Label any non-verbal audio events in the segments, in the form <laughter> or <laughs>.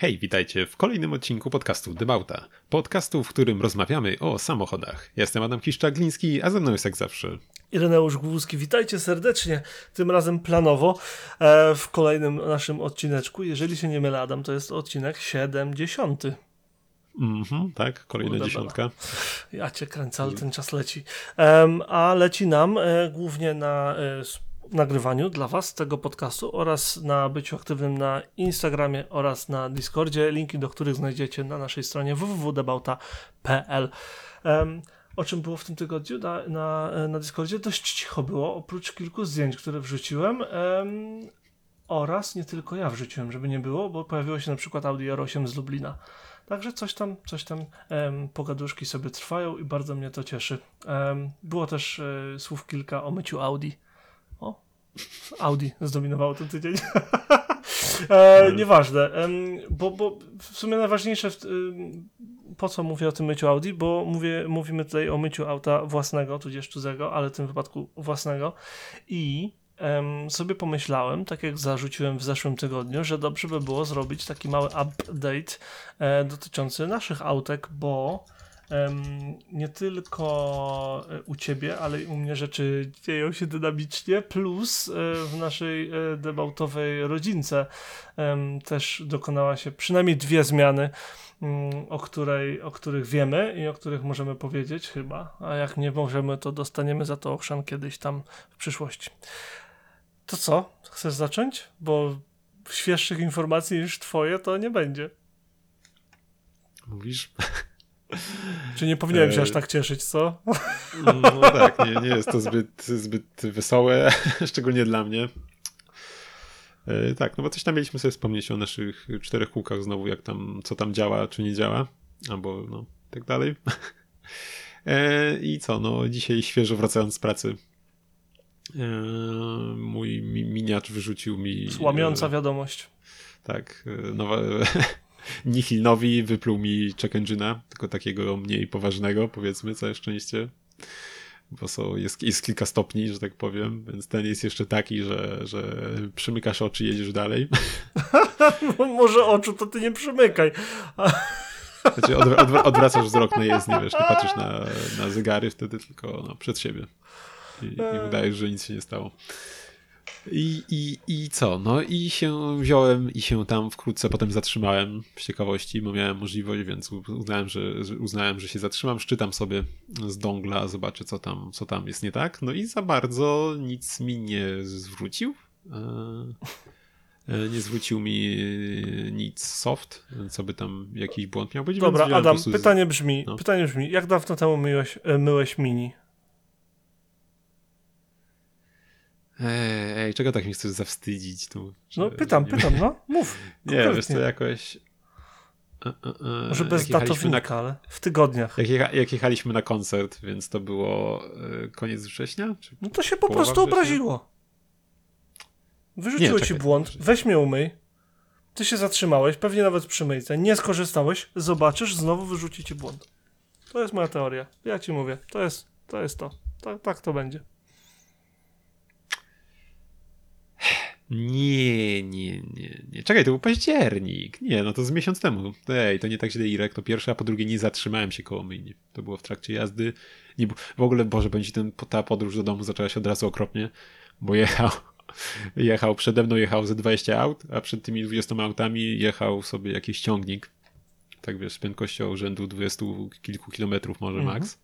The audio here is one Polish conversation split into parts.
Hej, witajcie w kolejnym odcinku podcastu Debauta. Podcastu, w którym rozmawiamy o samochodach. Jestem Adam Kiszczagliński, a ze mną jest jak zawsze Ireneusz Głowski, witajcie serdecznie, tym razem planowo e, w kolejnym naszym odcineczku. Jeżeli się nie mylę, Adam, to jest odcinek 70. Mhm, tak, kolejna dziesiątka. Ja cię kręcę, ale ten czas leci. Um, a leci nam e, głównie na e, nagrywaniu dla Was tego podcastu oraz na byciu aktywnym na Instagramie oraz na Discordzie, linki do których znajdziecie na naszej stronie www.debauta.pl. Um, o czym było w tym tygodniu na, na, na Discordzie? Dość cicho było, oprócz kilku zdjęć, które wrzuciłem. Um, oraz nie tylko ja wrzuciłem, żeby nie było, bo pojawiło się na przykład Audi R8 z Lublina. Także coś tam, coś tam pogaduszki sobie trwają i bardzo mnie to cieszy. Było też e, słów kilka o myciu Audi. Audi zdominowało ten tydzień. <laughs> e, nieważne, e, bo, bo w sumie najważniejsze, w, po co mówię o tym myciu Audi, bo mówię, mówimy tutaj o myciu auta własnego, tudzież cudzego, ale w tym wypadku własnego. I sobie pomyślałem, tak jak zarzuciłem w zeszłym tygodniu, że dobrze by było zrobić taki mały update e, dotyczący naszych autek, bo nie tylko e, u ciebie, ale i u mnie rzeczy dzieją się dynamicznie, plus e, w naszej e, debautowej rodzince też dokonała się przynajmniej dwie zmiany, mm, o, której, o których wiemy i o których możemy powiedzieć chyba, a jak nie możemy, to dostaniemy za to ochrzan kiedyś tam w przyszłości. To co? Chcesz zacząć? Bo świeższych informacji niż twoje to nie będzie. Mówisz? Czy nie powinienem się aż tak cieszyć, co? No tak, nie, nie jest to zbyt, zbyt wesołe, <laughs> szczególnie dla mnie. E, tak, no bo coś tam mieliśmy sobie wspomnieć o naszych czterech kółkach znowu, jak tam, co tam działa, czy nie działa, albo no, tak dalej. E, I co, no dzisiaj świeżo wracając z pracy, e, mój miniacz wyrzucił mi... Łamiąca wiadomość. Tak, nowa, <laughs> Nihil Nowi wypluł mi check engine'a, tylko takiego mniej poważnego, powiedzmy, całe szczęście. Bo są, jest, jest kilka stopni, że tak powiem, więc ten jest jeszcze taki, że, że przymykasz oczy i jedziesz dalej. <laughs> Może oczu to ty nie przymykaj. Znaczy odwracasz wzrok na jezdnię, wiesz, nie patrzysz na, na zegary wtedy, tylko no, przed siebie. I, i udajesz, że nic się nie stało. I, i, I co? No i się wziąłem i się tam wkrótce potem zatrzymałem z ciekawości, bo miałem możliwość, więc uznałem, że, uznałem, że się zatrzymam, szczytam sobie z dongla, zobaczę co tam, co tam jest nie tak. No i za bardzo nic mi nie zwrócił. E, e, nie zwrócił mi nic soft, co by tam jakiś błąd miał być. Dobra, Adam, pytanie brzmi, no. pytanie brzmi, jak dawno temu myłeś, e, myłeś mini? Ej, ej, czego tak mi chcesz zawstydzić tu? Że, no pytam, pytam, no, mów. <laughs> nie, wiesz to jakoś... E, e, e, Może bez datownika, na... ale w tygodniach. Jak, jecha, jak, jechaliśmy na koncert, więc to było koniec września? no to się po prostu września? obraziło. Wyrzuciło ci błąd, weź mnie umyj. Ty się zatrzymałeś, pewnie nawet przy myjce, nie skorzystałeś, zobaczysz, znowu wyrzuci ci błąd. To jest moja teoria. Ja ci mówię, to jest to. Jest to. Tak, tak to będzie. Nie, nie, nie, nie. Czekaj, to był październik. Nie, no to z miesiąc temu. Ej, to nie tak źle Irek, to pierwsze, a po drugie nie zatrzymałem się koło myjni. To było w trakcie jazdy. Nie, w ogóle, Boże, będzie ten, ta podróż do domu zaczęła się od razu okropnie, bo jechał, <laughs> jechał przede mną, jechał ze 20 aut, a przed tymi 20 autami jechał sobie jakiś ciągnik. Tak wiesz, z prędkością rzędu 20 kilku kilometrów może mhm. max.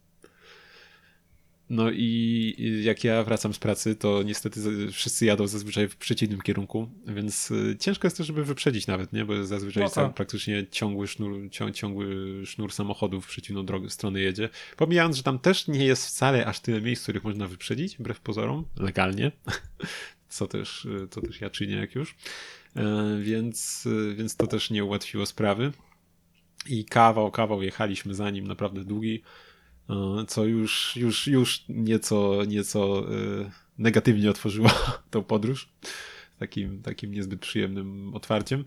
No i jak ja wracam z pracy, to niestety wszyscy jadą zazwyczaj w przeciwnym kierunku, więc y, ciężko jest też, żeby wyprzedzić nawet, nie? Bo zazwyczaj no tak. praktycznie ciągły sznur, ciągły sznur samochodów w przeciwną drogę, stronę jedzie. Pomijając, że tam też nie jest wcale aż tyle miejsc, w których można wyprzedzić, wbrew pozorom, legalnie, <laughs> co też, y, co też ja czynię jak już. E, więc, y, więc to też nie ułatwiło sprawy. I kawał, kawał jechaliśmy za nim, naprawdę długi co już, już, już nieco, nieco e, negatywnie otworzyło <laughs> tą podróż. Takim, takim niezbyt przyjemnym otwarciem.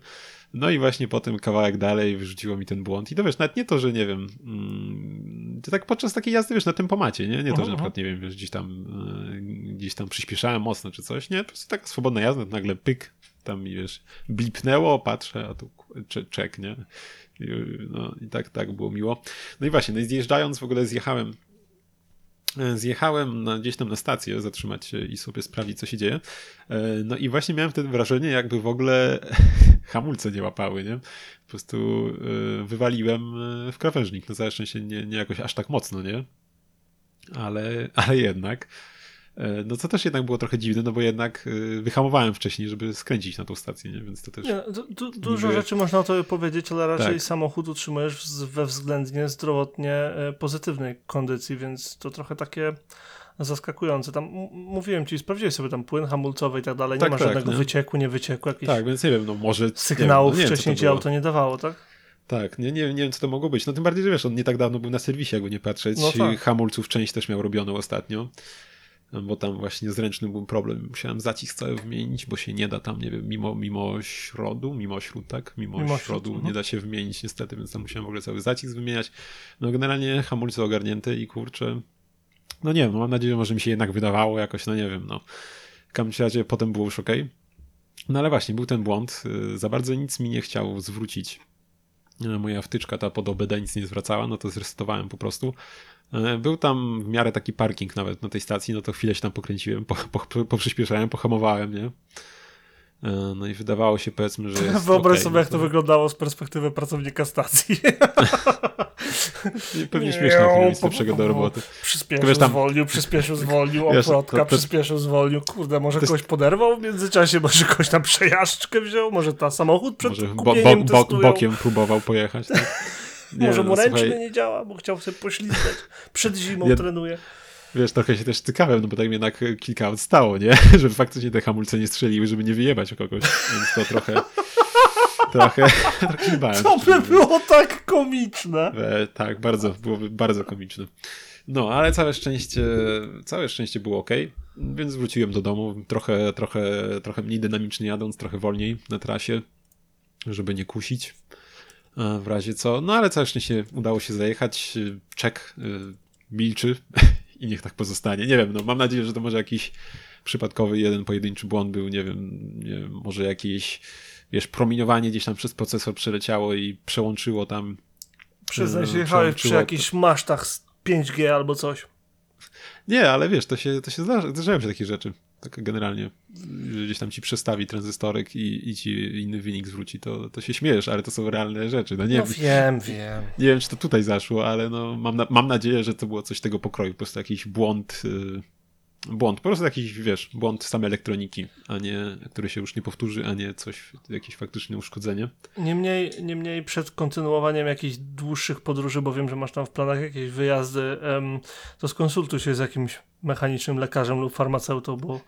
No i właśnie potem kawałek dalej wyrzuciło mi ten błąd. I to wiesz, nawet nie to, że nie wiem, mm, tak podczas takiej jazdy, wiesz, na tempomacie, nie? Nie to, że na przykład, nie wiem, wiesz, gdzieś tam, e, gdzieś tam przyspieszałem mocno czy coś, nie? Po prostu taka swobodna jazda, nagle pyk, tam mi wiesz, blipnęło, patrzę, a tu czek, nie? No i tak, tak było miło. No i właśnie, no i zjeżdżając w ogóle zjechałem e, zjechałem na, gdzieś tam na stację zatrzymać się i sobie sprawdzić, co się dzieje. E, no i właśnie miałem wtedy wrażenie, jakby w ogóle <laughs> hamulce nie łapały, nie? Po prostu e, wywaliłem w krawężnik. No całe szczęście nie, nie jakoś aż tak mocno, nie? Ale, ale jednak. E, no co też jednak było trochę dziwne, no bo jednak e, wyhamowałem wcześniej, żeby skręcić na tą stację, nie? więc to też... Nie, du, du, dużo rzeczy można o to powiedzieć, ale raczej tak. samochód utrzymujesz we względnie zdrowotnie e, pozytywnej kondycji, więc to trochę takie zaskakujące. Tam mówiłem ci, sprawdziłeś sobie tam płyn hamulcowy i tak dalej, nie tak, ma tak, żadnego nie? wycieku, nie wycieku, jakichś Tak, więc nie wiem, no może... Sygnałów nie wiem, no wcześniej ci auto nie dawało, tak? Tak, nie, nie, nie wiem co to mogło być. No tym bardziej, że wiesz, on nie tak dawno był na serwisie, jakby nie patrzeć. No tak. Hamulców część też miał robioną ostatnio bo tam właśnie z ręcznym był problem. Musiałem zacisk cały wymienić, bo się nie da tam, nie wiem, mimo, mimo środu, mimo śród, tak? Mimo, mimo środu nie no. da się wymienić niestety, więc tam musiałem w ogóle cały zacisk wymieniać. No generalnie hamulce ogarnięte i kurczę, no nie wiem, no mam nadzieję, że może mi się jednak wydawało jakoś, no nie wiem, no. W każdym razie potem było już ok. No ale właśnie, był ten błąd. Y, za bardzo nic mi nie chciał zwrócić. Y, moja wtyczka ta pod OBD nic nie zwracała, no to zresetowałem po prostu. E, był tam w miarę taki parking nawet na tej stacji, no to chwilę się tam pokręciłem, po, po, poprzyspieszałem, pohamowałem, nie? E, no i wydawało się powiedzmy, że jest Wyobraź okay, sobie, no jak to wyglądało z perspektywy pracownika stacji. <laughs> Pewnie śmiesznie jak mieć lepszego do roboty. Przyspieszył, tam... zwolnił, przyspieszył, <laughs> zwolnił, oplotka, przyspieszył, zwolnił. Kurde, może kogoś poderwał w międzyczasie, może kogoś tam przejażdżkę wziął, może ta samochód przed może bo, bo, bo, bokiem próbował pojechać. Tak? <laughs> Nie, Może mu no, ręczny słuchaj... nie działa, bo chciał sobie poślizgać. Przed zimą ja... trenuje. Wiesz, trochę się też cykałem, no bo tak mi jednak kilka lat stało, nie? <laughs> Żeby faktycznie te hamulce nie strzeliły, żeby nie wyjebać o kogoś. Więc to trochę... trochę, <laughs> trochę się bałem. To by było tak komiczne. E, tak, bardzo, byłoby bardzo komiczne. No, ale całe szczęście, całe szczęście było ok, więc wróciłem do domu, trochę, trochę, trochę mniej dynamicznie jadąc, trochę wolniej na trasie, żeby nie kusić w razie co. No ale całe szczęście udało się zajechać. Czek y, milczy <laughs> i niech tak pozostanie. Nie wiem, no mam nadzieję, że to może jakiś przypadkowy jeden pojedynczy błąd był, nie wiem, nie wiem może jakieś wiesz, promieniowanie gdzieś tam przez procesor przeleciało i przełączyło tam. Przyznaj się, jechałeś przy jakichś masztach z 5G albo coś. Nie, ale wiesz, to się, to się zdarzają się takie rzeczy tak generalnie, że gdzieś tam ci przestawi tranzystorek i, i ci inny wynik zwróci, to, to się śmiejesz, ale to są realne rzeczy. No, nie no wiem, wiem. Nie wiem, czy to tutaj zaszło, ale no, mam, na, mam nadzieję, że to było coś tego pokroju, po prostu jakiś błąd, y, błąd, po prostu jakiś, wiesz, błąd samej elektroniki, a nie, który się już nie powtórzy, a nie coś, jakieś faktyczne uszkodzenie. Niemniej, niemniej przed kontynuowaniem jakichś dłuższych podróży, bo wiem, że masz tam w planach jakieś wyjazdy, to skonsultuj się z jakimś mechanicznym lekarzem lub farmaceutą, bo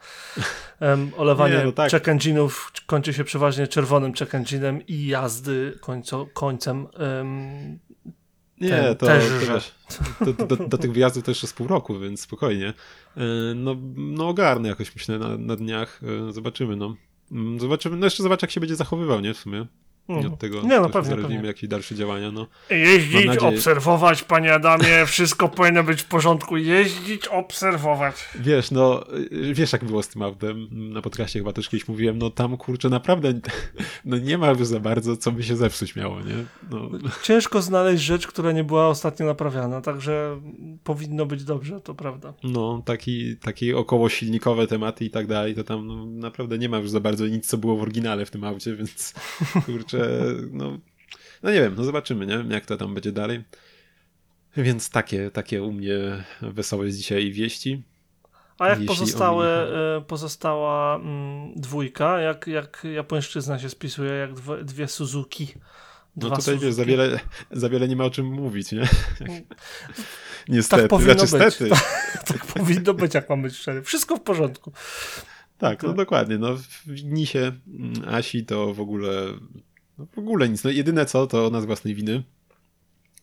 um, olewanie nie, no tak. check engine'ów kończy się przeważnie czerwonym check engine'em i jazdy końco, końcem um, nie, to, też, to wiesz, do, do, do, tych wyjazdów to jeszcze z pół roku, więc spokojnie. E, no, no ogarnę jakoś myślę na, na dniach. E, zobaczymy, no. Mm, zobaczymy, no jeszcze zobacz jak się będzie zachowywał, nie, w sumie. Nie od mhm. tego nie, no, pewnie, pewnie. jakieś dalsze działania. No. Jeździć, obserwować, panie Adamie, wszystko <laughs> powinno być w porządku. Jeździć, obserwować. Wiesz, no, wiesz jak było z tym autem. Na podcaście chyba też kiedyś mówiłem, no tam kurczę naprawdę <laughs> no nie ma za bardzo, co by się zepsuć miało, nie? No. Ciężko znaleźć rzecz, która nie była ostatnio naprawiana, także powinno być dobrze, to prawda. No, taki, taki około silnikowe tematy i tak dalej, to tam no, naprawdę nie ma już za bardzo nic, co było w oryginale w tym aucie, więc kurczę no, no nie wiem, no zobaczymy, nie? Jak to tam będzie dalej. Więc takie, takie u mnie wesołe jest dzisiaj wieści. A jak pozostałe, oni... pozostała mm, dwójka, jak, jak japońszczyzna się spisuje, jak dwie, dwie Suzuki? No tutaj Suzuki. wiesz, za wiele, za wiele nie ma o czym mówić, nie? <laughs> Niestety. Tak powinno znaczy, być. Tak, tak powinno być, jak mam być szczery. Wszystko w porządku. Tak, no tak. dokładnie. No, w Nisie mm, Asi to w ogóle no w ogóle nic. No jedyne co, to ona z własnej winy.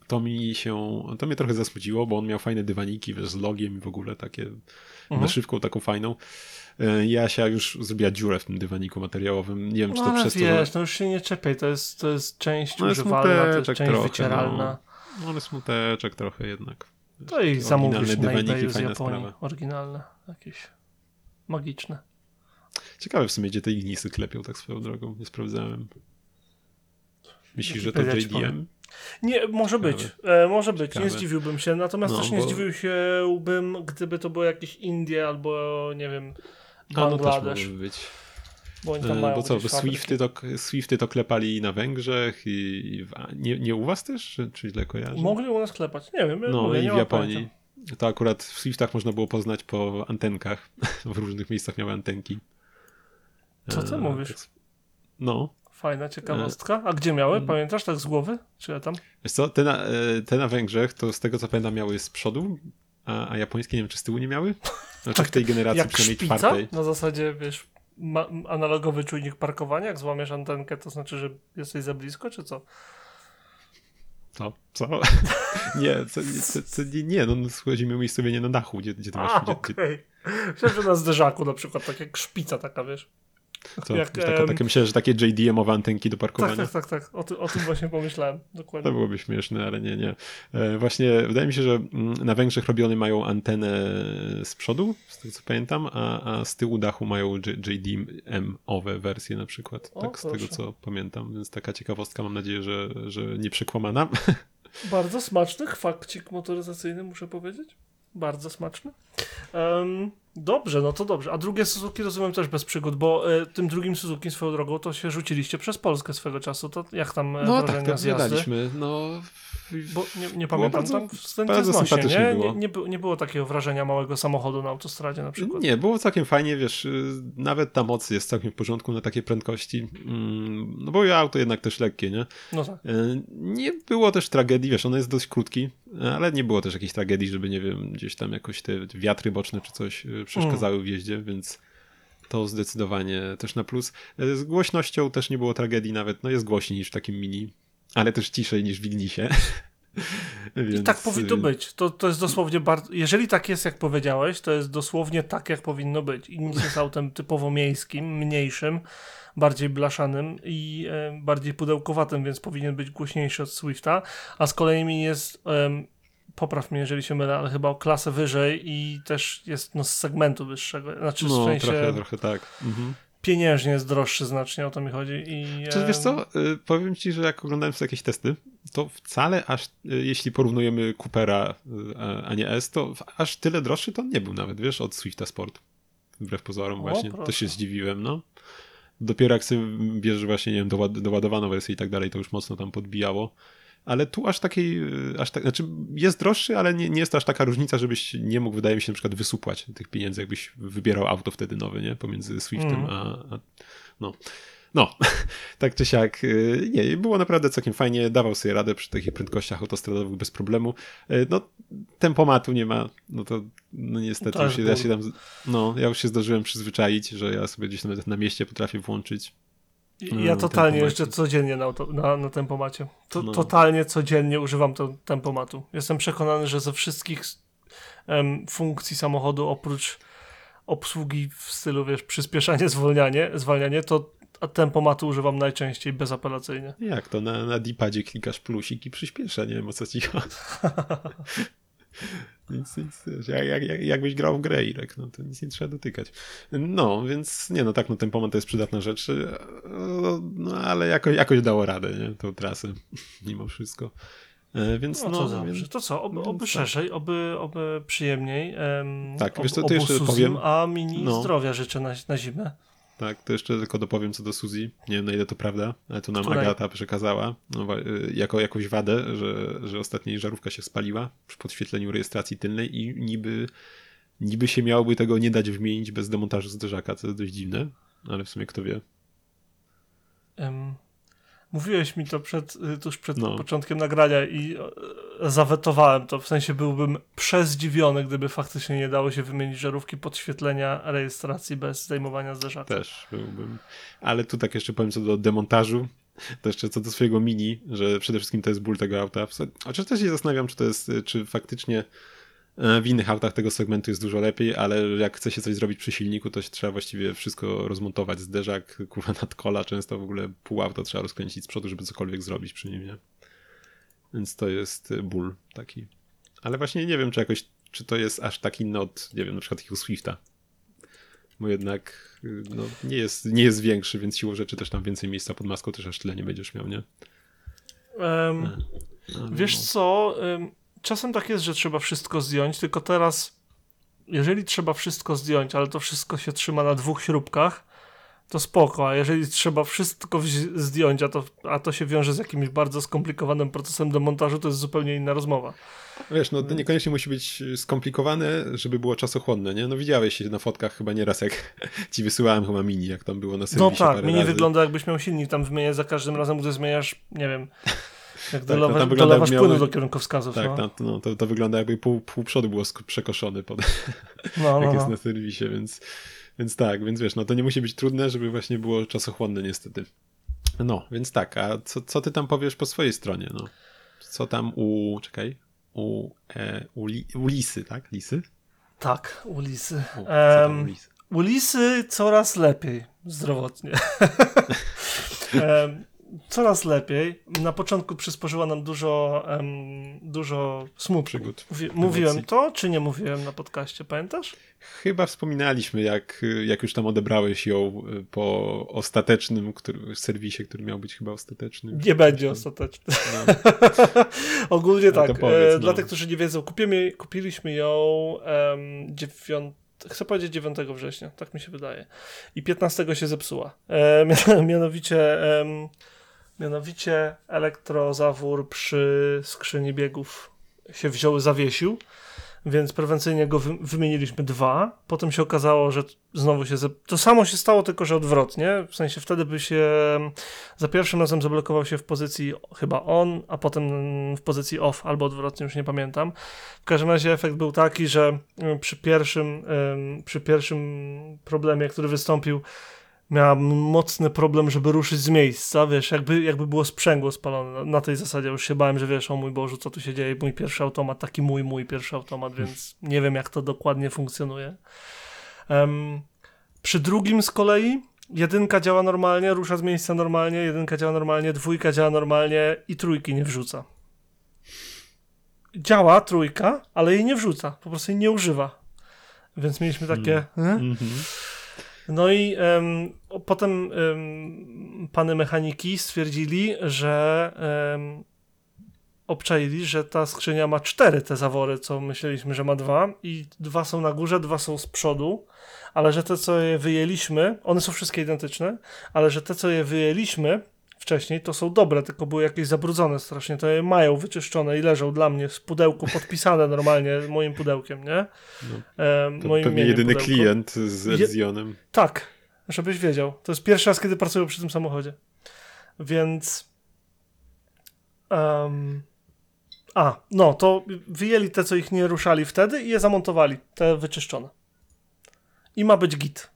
To mi się, to mnie trochę zasmuciło, bo on miał fajne dywaniki, wiesz, z logiem i w ogóle takie mhm. naszywką taką fajną. E, Jasia już zrobiła dziurę w tym dywaniku materiałowym. Nie wiem, czy to no, przez wiesz, to... Wiesz, no już się nie czepiaj, to jest, to jest część no, używalna, to jest część trochę, wycieralna. No, no ale smuteczek trochę jednak. To i zamówisz na eBayu z Japonii, sprawa. oryginalne, jakieś magiczne. Ciekawe w sumie, gdzie te ignisy klepią tak swoją drogą. Nie sprawdzałem. Myślisz, że to JDM? Nie, może być, e, może być, nie Ciekawe. zdziwiłbym się, natomiast No, też nie bo- zdziwił gdyby to było jakieś Indie albo, nie wiem, A no też Bangladesz, może być. bo oni tam E, mają Bo co, bo. Swifty to, Swifty to klepali na Węgrzech i, i w, nie, nie u was też? Czy, czy źle kojarzę? Mogli u nas klepać, nie wiem, No mówię, i nie w Japonii. To akurat w Swiftach można było poznać po antenkach. <laughs> w różnych miejscach miały antenki. Co ty E, mówisz? tak- No. Fajna ciekawostka. A gdzie miały? Mm. Pamiętasz tak z głowy? Czy ja tam? Wiesz co, te na, e, te na Węgrzech to z tego co pamiętam miały z przodu, a, a japońskie nie wiem czy z tyłu nie miały? <laughs> Znaczy w tej generacji Jak przynajmniej szpica? czwartej. Na zasadzie, wiesz, analogowy czujnik parkowania, jak złamiesz antenkę, to znaczy, że jesteś za blisko, czy co? Co? Co? <laughs> nie, co, nie, co, co, nie, nie, no schodzimy umiejscowienie na dachu, gdzie, gdzie ty masz... A, Gdzie, okej. Myślałem, że na zderzaku na przykład, tak jak szpica taka, wiesz. Co, jak, taka, em, takie, myślę, że takie JDM-owe antenki do Tak, parkowania. tak, tak, tak. O, ty, o tym właśnie pomyślałem. To Dokładnie. byłoby śmieszne, ale nie, nie. E, Właśnie wydaje mi się, że mm, na Węgrzech robione mają antenę z przodu, z tego co pamiętam, a, a z tyłu dachu mają JDM-owe wersje na przykład. O, tak z tego co pamiętam, więc taka ciekawostka, mam nadzieję, że, że nie przekłamana. <laughs> Bardzo smaczny fakcik motoryzacyjny, muszę powiedzieć. Bardzo smaczny. Em, dobrze, no to dobrze. A drugie Suzuki rozumiem też bez przygód, bo e, tym drugim Suzuki swoją drogą to się rzuciliście przez Polskę swego czasu. To jak tam e, No tak, wrażenia to z jazdy? No, Bo nie, nie pamiętam, bardzo- tam w bardzo nie? było. Nie, nie, nie było takiego wrażenia małego samochodu na autostradzie na przykład. Nie, było całkiem fajnie, wiesz, y, nawet ta moc jest całkiem w porządku na takie prędkości, Mm, no bo auto jednak też lekkie, nie? No tak. E, Nie było też tragedii, wiesz, on jest dość krótki, ale nie było też jakiejś tragedii, żeby, nie wiem, gdzieś tam jakoś te wiatry boczne czy coś e, przeszkadzały w jeździe, więc to zdecydowanie też na plus. E, Z głośnością też nie było tragedii nawet, no jest głośniej niż w takim mini, ale też ciszej niż w Ignisie. <laughs> I Więc, tak powinno y, być. To, to jest dosłownie bardzo. Jeżeli tak jest, jak powiedziałeś, to jest dosłownie tak, jak powinno być. I nic jest autem typowo miejskim, mniejszym, bardziej blaszanym i e, bardziej pudełkowatym, więc powinien być głośniejszy od Swifta. A z kolei mi jest. em, popraw mnie, jeżeli się mylę, ale chyba o klasę wyżej i też jest no, z segmentu wyższego. Znaczy w No, sensie trochę, trochę tak. Mhm. pieniężnie jest droższy znacznie, o to mi chodzi. I, Czy wiesz co, y, powiem ci, że jak oglądałem sobie jakieś testy, to wcale aż, y, jeśli porównujemy Coopera, y, a- nie S, to w- aż tyle droższy to on nie był nawet, wiesz, od Swifta Sport. Wbrew pozorom O, właśnie, to proszę. się zdziwiłem, no. Dopiero jak sobie bierzesz właśnie, nie wiem, doład- doładowaną wersję i tak dalej, to już mocno tam podbijało. Ale tu aż takiej, y, aż tak, znaczy jest droższy, ale nie, nie jest to aż taka różnica, żebyś nie mógł, wydaje mi się, na przykład wysupłać tych pieniędzy, jakbyś wybierał auto wtedy nowe, nie? Pomiędzy Swiftem Mhm. a, a... No. No, <laughs> tak czy siak, y, nie, było naprawdę całkiem fajnie, dawał sobie radę przy takich prędkościach autostradowych bez problemu. Y, No, tempomatu nie ma, no to no niestety, To już jest się, ja się tam, no, ja już się zdążyłem przyzwyczaić, że ja sobie gdzieś nawet na mieście potrafię włączyć. Ja totalnie jeszcze codziennie na, auto, na, na tempomacie. To, No. Totalnie codziennie używam to, tempomatu. Jestem przekonany, że ze wszystkich funkcji samochodu oprócz obsługi w stylu, wiesz, przyspieszanie, <laughs> zwolnianie, zwalnianie, to tempomatu używam najczęściej bezapelacyjnie. Jak to, na, na D-padzie klikasz plusik i przyspiesza, nie wiem o co ci chodzi. <laughs> Nic, nic, jak, jak, jak, jakbyś grał w grę, Irek, no to nic nie trzeba dotykać. No, więc nie no, tak, no tempomat to jest przydatna rzecz, e, no ale jakoś, jakoś dało radę, nie, tą trasę, <laughs> mimo wszystko. E, Więc No, no, to więc, To co, oby, oby tak. szerzej, oby, oby przyjemniej. Em, Tak, ob, wiesz to obu jeszcze powiem. A mini No. zdrowia życzę na, na zimę. Tak, to jeszcze tylko dopowiem co do Suzy, nie wiem na ile to prawda, ale tu nam Której? Agata przekazała, no, y, jako jakąś wadę, że, że ostatnio jej żarówka się spaliła przy podświetleniu rejestracji tylnej i niby, niby się miałoby tego nie dać wymienić bez demontażu zderzaka, co jest dość dziwne, ale w sumie kto wie. Mówiłeś mi to przed, y, tuż przed No. początkiem nagrania i e, zawetowałem to. W sensie byłbym przezdziwiony, gdyby faktycznie nie dało się wymienić żarówki podświetlenia rejestracji bez zdejmowania zderzaka. Też byłbym. Ale tu tak jeszcze powiem co do demontażu. To jeszcze co do swojego mini, że przede wszystkim to jest ból tego auta. Chociaż też się zastanawiam, czy to jest, czy faktycznie w innych autach tego segmentu jest dużo lepiej, ale jak chce się coś zrobić przy silniku, to się trzeba właściwie wszystko rozmontować. Zderzak, kurwa, nadkola, często w ogóle pół auto trzeba rozkręcić z przodu, żeby cokolwiek zrobić przy nim, nie? Więc to jest e, ból taki. Ale właśnie nie wiem, czy jakoś, czy to jest aż tak inne od, nie wiem, na przykład takiego Swifta. bo jednak y, no, nie, jest, nie jest większy, więc siłą rzeczy też tam więcej miejsca pod maską też aż tyle nie będziesz miał, nie? Um, No, no, wiesz no. co, ym, czasem tak jest, że trzeba wszystko zdjąć, tylko teraz, jeżeli trzeba wszystko zdjąć, ale to wszystko się trzyma na dwóch śrubkach, to spoko, a jeżeli trzeba wszystko zdjąć, a to, a to się wiąże z jakimś bardzo skomplikowanym procesem demontażu, to jest zupełnie inna rozmowa. Wiesz, no to niekoniecznie musi być skomplikowane, żeby było czasochłonne, nie? No widziałeś się na fotkach chyba nieraz, jak <laughs> ci wysyłałem chyba mini, jak tam było na serwisie No tak, parę mi nie razy. wygląda jakbyś miał silnik tam wymieniać za każdym razem, gdy zmieniasz, nie wiem, jak no dolewasz, tam wygląda, dolewasz jakby płynu do kierunkowskazów. Tak, no. tam, no, to, to wygląda jakby pół, pół przodu było przekoszone, pod, <laughs> no, jak no, jest no. na serwisie, więc, więc tak, więc wiesz, no to nie musi być trudne, żeby właśnie było czasochłonne niestety. No, więc tak, a co, co ty tam powiesz po swojej stronie, no? Co tam u, czekaj, u, e, u, li, u Lisy, tak? Lisy? Tak. U, tam u Em, Lisy? Ulisy coraz lepiej zdrowotnie. <laughs> coraz lepiej. Na początku przysporzyła nam dużo, em, dużo smutku. Przygód. Mówi, mówiłem to, czy nie mówiłem na podcaście, pamiętasz? Chyba wspominaliśmy, jak, jak już tam odebrałeś ją y, po ostatecznym który, serwisie, który miał być chyba ostateczny. Nie będzie ostateczny. No, <laughs> Ogólnie No tak. powiedz, e, no. Dla tych, którzy nie wiedzą, kupimy, kupiliśmy ją em, dziewiąt, chcę powiedzieć 9 września, tak mi się wydaje. I 15 się zepsuła. E, <laughs> mia- mianowicie, em, mianowicie elektrozawór przy skrzyni biegów się wziął, zawiesił. Więc prewencyjnie go wy, wymieniliśmy dwa. Potem się okazało, że znowu się. To samo się stało, tylko że odwrotnie. W sensie wtedy by się za pierwszym razem zablokował się w pozycji chyba on, a potem w pozycji off, albo odwrotnie, już nie pamiętam. W każdym razie efekt był taki, że y, przy pierwszym, ym, przy pierwszym problemie, który wystąpił, miałem mocny problem, żeby ruszyć z miejsca, wiesz, jakby, jakby było sprzęgło spalone. Na- tej zasadzie już się bałem, że wiesz, o mój Boże, co tu się dzieje, mój pierwszy automat, taki mój, mój pierwszy automat, więc nie wiem, jak to dokładnie funkcjonuje. Em, przy drugim z kolei jedynka działa normalnie, rusza z miejsca normalnie, jedynka działa normalnie, dwójka działa normalnie i trójki nie wrzuca. Działa trójka, ale jej nie wrzuca, po prostu jej nie używa. Więc mieliśmy takie... Hmm. No i o- potem em, pany mechaniki stwierdzili, że em, obczaili, że ta skrzynia ma cztery te zawory, co myśleliśmy, że ma dwa. I dwa są na górze, dwa są z przodu, ale że te, co je wyjęliśmy, one są wszystkie identyczne, ale że te, co je wyjęliśmy wcześniej, to są dobre, tylko były jakieś zabrudzone strasznie, to je mają wyczyszczone i leżą dla mnie w pudełku, podpisane normalnie moim pudełkiem, nie? No. Em, To moim pewnie jedyny pudełko. klient z Je- Elysionem. Tak, żebyś wiedział. To jest pierwszy raz, kiedy pracuję przy tym samochodzie. Więc. em, a, no, to wyjęli te, co ich nie ruszali wtedy i je zamontowali, te wyczyszczone. I ma być git.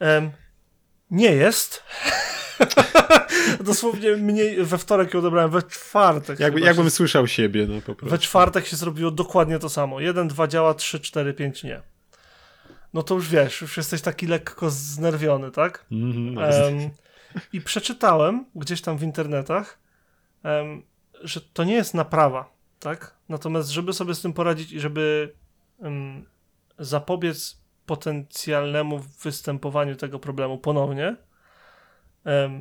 Em, nie jest. <laughs> <laughs> Dosłownie mniej we wtorek ją odebrałem, we czwartek. Jakby, jakbym się słyszał siebie, no po we prostu. czwartek się zrobiło dokładnie to samo. 1, 2 działa, 3, 4, 5 nie. No to już wiesz, już jesteś taki lekko znerwiony, tak? Mhm, no, Em, I przeczytałem gdzieś tam w internetach, em, że to nie jest naprawa, tak? Natomiast, żeby sobie z tym poradzić i żeby em, zapobiec potencjalnemu występowaniu tego problemu ponownie,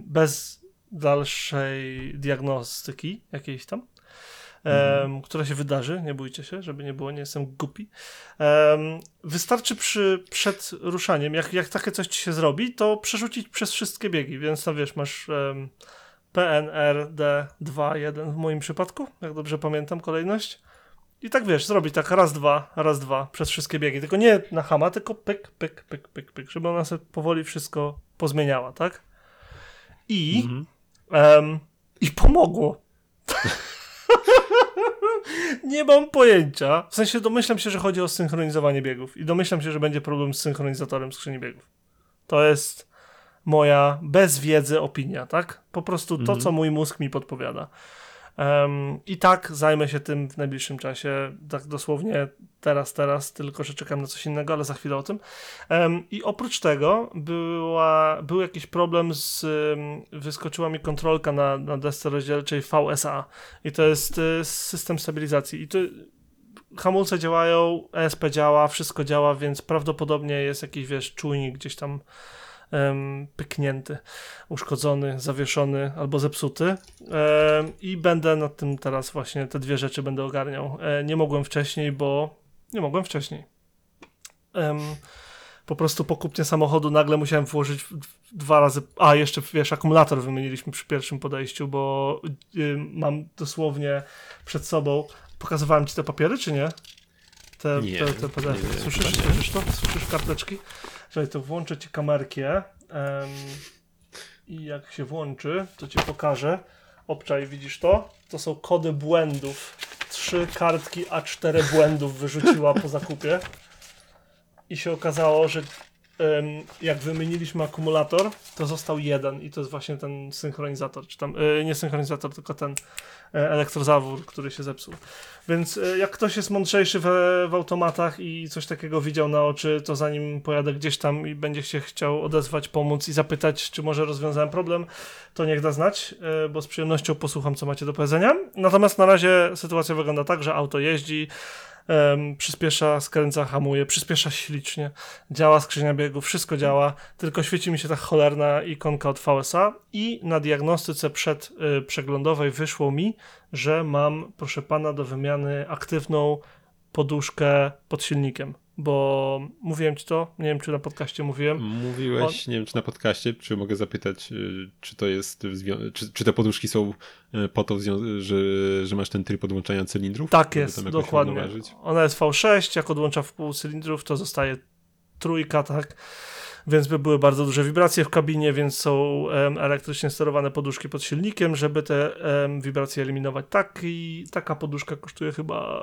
bez dalszej diagnostyki jakiejś tam, em, która się wydarzy, nie bójcie się, żeby nie było, nie jestem głupi. Wystarczy przy, przed ruszaniem, jak, jak takie coś ci się zrobi, to przerzucić przez wszystkie biegi, więc tam wiesz, masz um, PNRD 2, 1 w moim przypadku, jak dobrze pamiętam kolejność. I tak wiesz, zrobić tak raz, dwa, raz, dwa przez wszystkie biegi. Tylko nie na hama, tylko pyk, pyk, pyk, pyk, pyk, żeby ona sobie powoli wszystko pozmieniała, tak? I, Mhm. em, i pomogło. <laughs> Nie mam pojęcia. W sensie domyślam się, że chodzi o synchronizowanie biegów i domyślam się, że będzie problem z synchronizatorem skrzyni biegów. To jest moja bez wiedzy opinia, tak? Po prostu to, Mhm. co mój mózg mi podpowiada. Em, I tak zajmę się tym w najbliższym czasie, tak dosłownie teraz, teraz, tylko że czekam na coś innego, ale za chwilę o tym. Em, I oprócz tego była, był jakiś problem z, wyskoczyła mi kontrolka na, na desce rozdzielczej VSA i to jest y, system stabilizacji i to hamulce działają, ESP działa, wszystko działa, więc prawdopodobnie jest jakiś, wiesz, czujnik gdzieś tam em, pyknięty, uszkodzony, zawieszony albo zepsuty Em, i będę nad tym teraz właśnie te dwie rzeczy będę ogarniał. E, nie mogłem wcześniej, bo nie mogłem wcześniej. Po prostu po kupnie samochodu nagle musiałem włożyć dwa razy, a jeszcze wiesz, akumulator wymieniliśmy przy pierwszym podejściu, bo mam dosłownie przed sobą, pokazywałem ci te papiery, czy nie? Te, Nie, te, te PDF. nie, Słyszysz, nie. słyszysz to? Słyszysz karteczki? Czekaj, to włączę ci kamerkę em, i jak się włączy, to ci pokażę. Obczaj, widzisz to? To są kody błędów. Trzy kartki A4 błędów wyrzuciła po zakupie. I się okazało, że jak wymieniliśmy akumulator, to został jeden i to jest właśnie ten synchronizator, czy tam, e, nie synchronizator, tylko ten e, elektrozawór, który się zepsuł. Więc e, jak ktoś jest mądrzejszy w, w automatach i coś takiego widział na oczy, to zanim pojadę gdzieś tam i będzie się chciał odezwać, pomóc i zapytać, czy może rozwiązałem problem, to niech da znać, bo z przyjemnością posłucham, co macie do powiedzenia. Natomiast na razie sytuacja wygląda tak, że auto jeździ, em, przyspiesza, skręca, hamuje, przyspiesza ślicznie, działa skrzynia biegów, wszystko działa, tylko świeci mi się ta cholerna ikonka od VSA i na diagnostyce przed y, przeglądowej wyszło mi, że mam, proszę pana, do wymiany aktywną poduszkę pod silnikiem, bo mówiłem ci to, nie wiem czy na podcaście mówiłem, Mówiłeś, nie wiem czy na podcaście, czy mogę zapytać, y, czy to jest, czy, czy te poduszki są y, po to, że, że masz ten tryb odłączania cylindrów? Tak jest, dokładnie. Ona jest V6, jak odłącza w pół cylindrów, to zostaje trójka, tak? Więc by były bardzo duże wibracje w kabinie, więc są em, elektrycznie sterowane poduszki pod silnikiem, żeby te em, wibracje eliminować. Tak i taka poduszka kosztuje chyba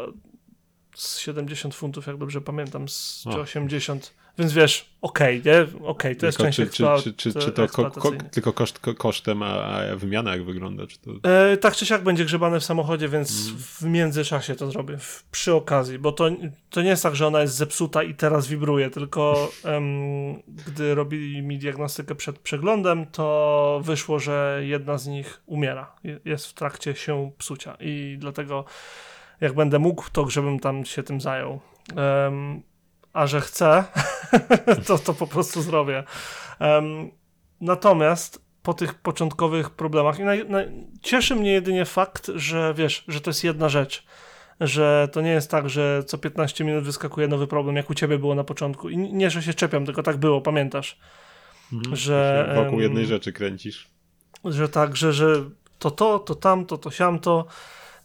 z 70 funtów, jak dobrze pamiętam, z, czy O. 80. Więc wiesz, okej, nie? Okej, to jest Tylko część czy, czy, czy, czy, czy to ko, ko, tylko koszt, ko, kosztem, a, a wymiana jak wygląda? Czy to... E, tak czy siak będzie grzebane w samochodzie, więc Mm. w międzyczasie to zrobię, w, przy okazji, bo to, to nie jest tak, że ona jest zepsuta i teraz wibruje, tylko <laughs> em, gdy robili mi diagnostykę przed przeglądem, to wyszło, że jedna z nich umiera, Je- jest w trakcie się psucia i dlatego jak będę mógł, to żebym tam się tym zajął. Em, a że chcę, <laughs> to to po prostu zrobię. Em, natomiast po tych początkowych problemach. I naj, naj, cieszy mnie jedynie fakt, że wiesz, że to jest jedna rzecz. Że to nie jest tak, że co 15 minut wyskakuje nowy problem, jak u ciebie było na początku. I nie, że się czepiam, tylko tak było, pamiętasz. Mhm. że, Wokół jednej rzeczy kręcisz. Że tak, że, że to to, to tamto, to siamto,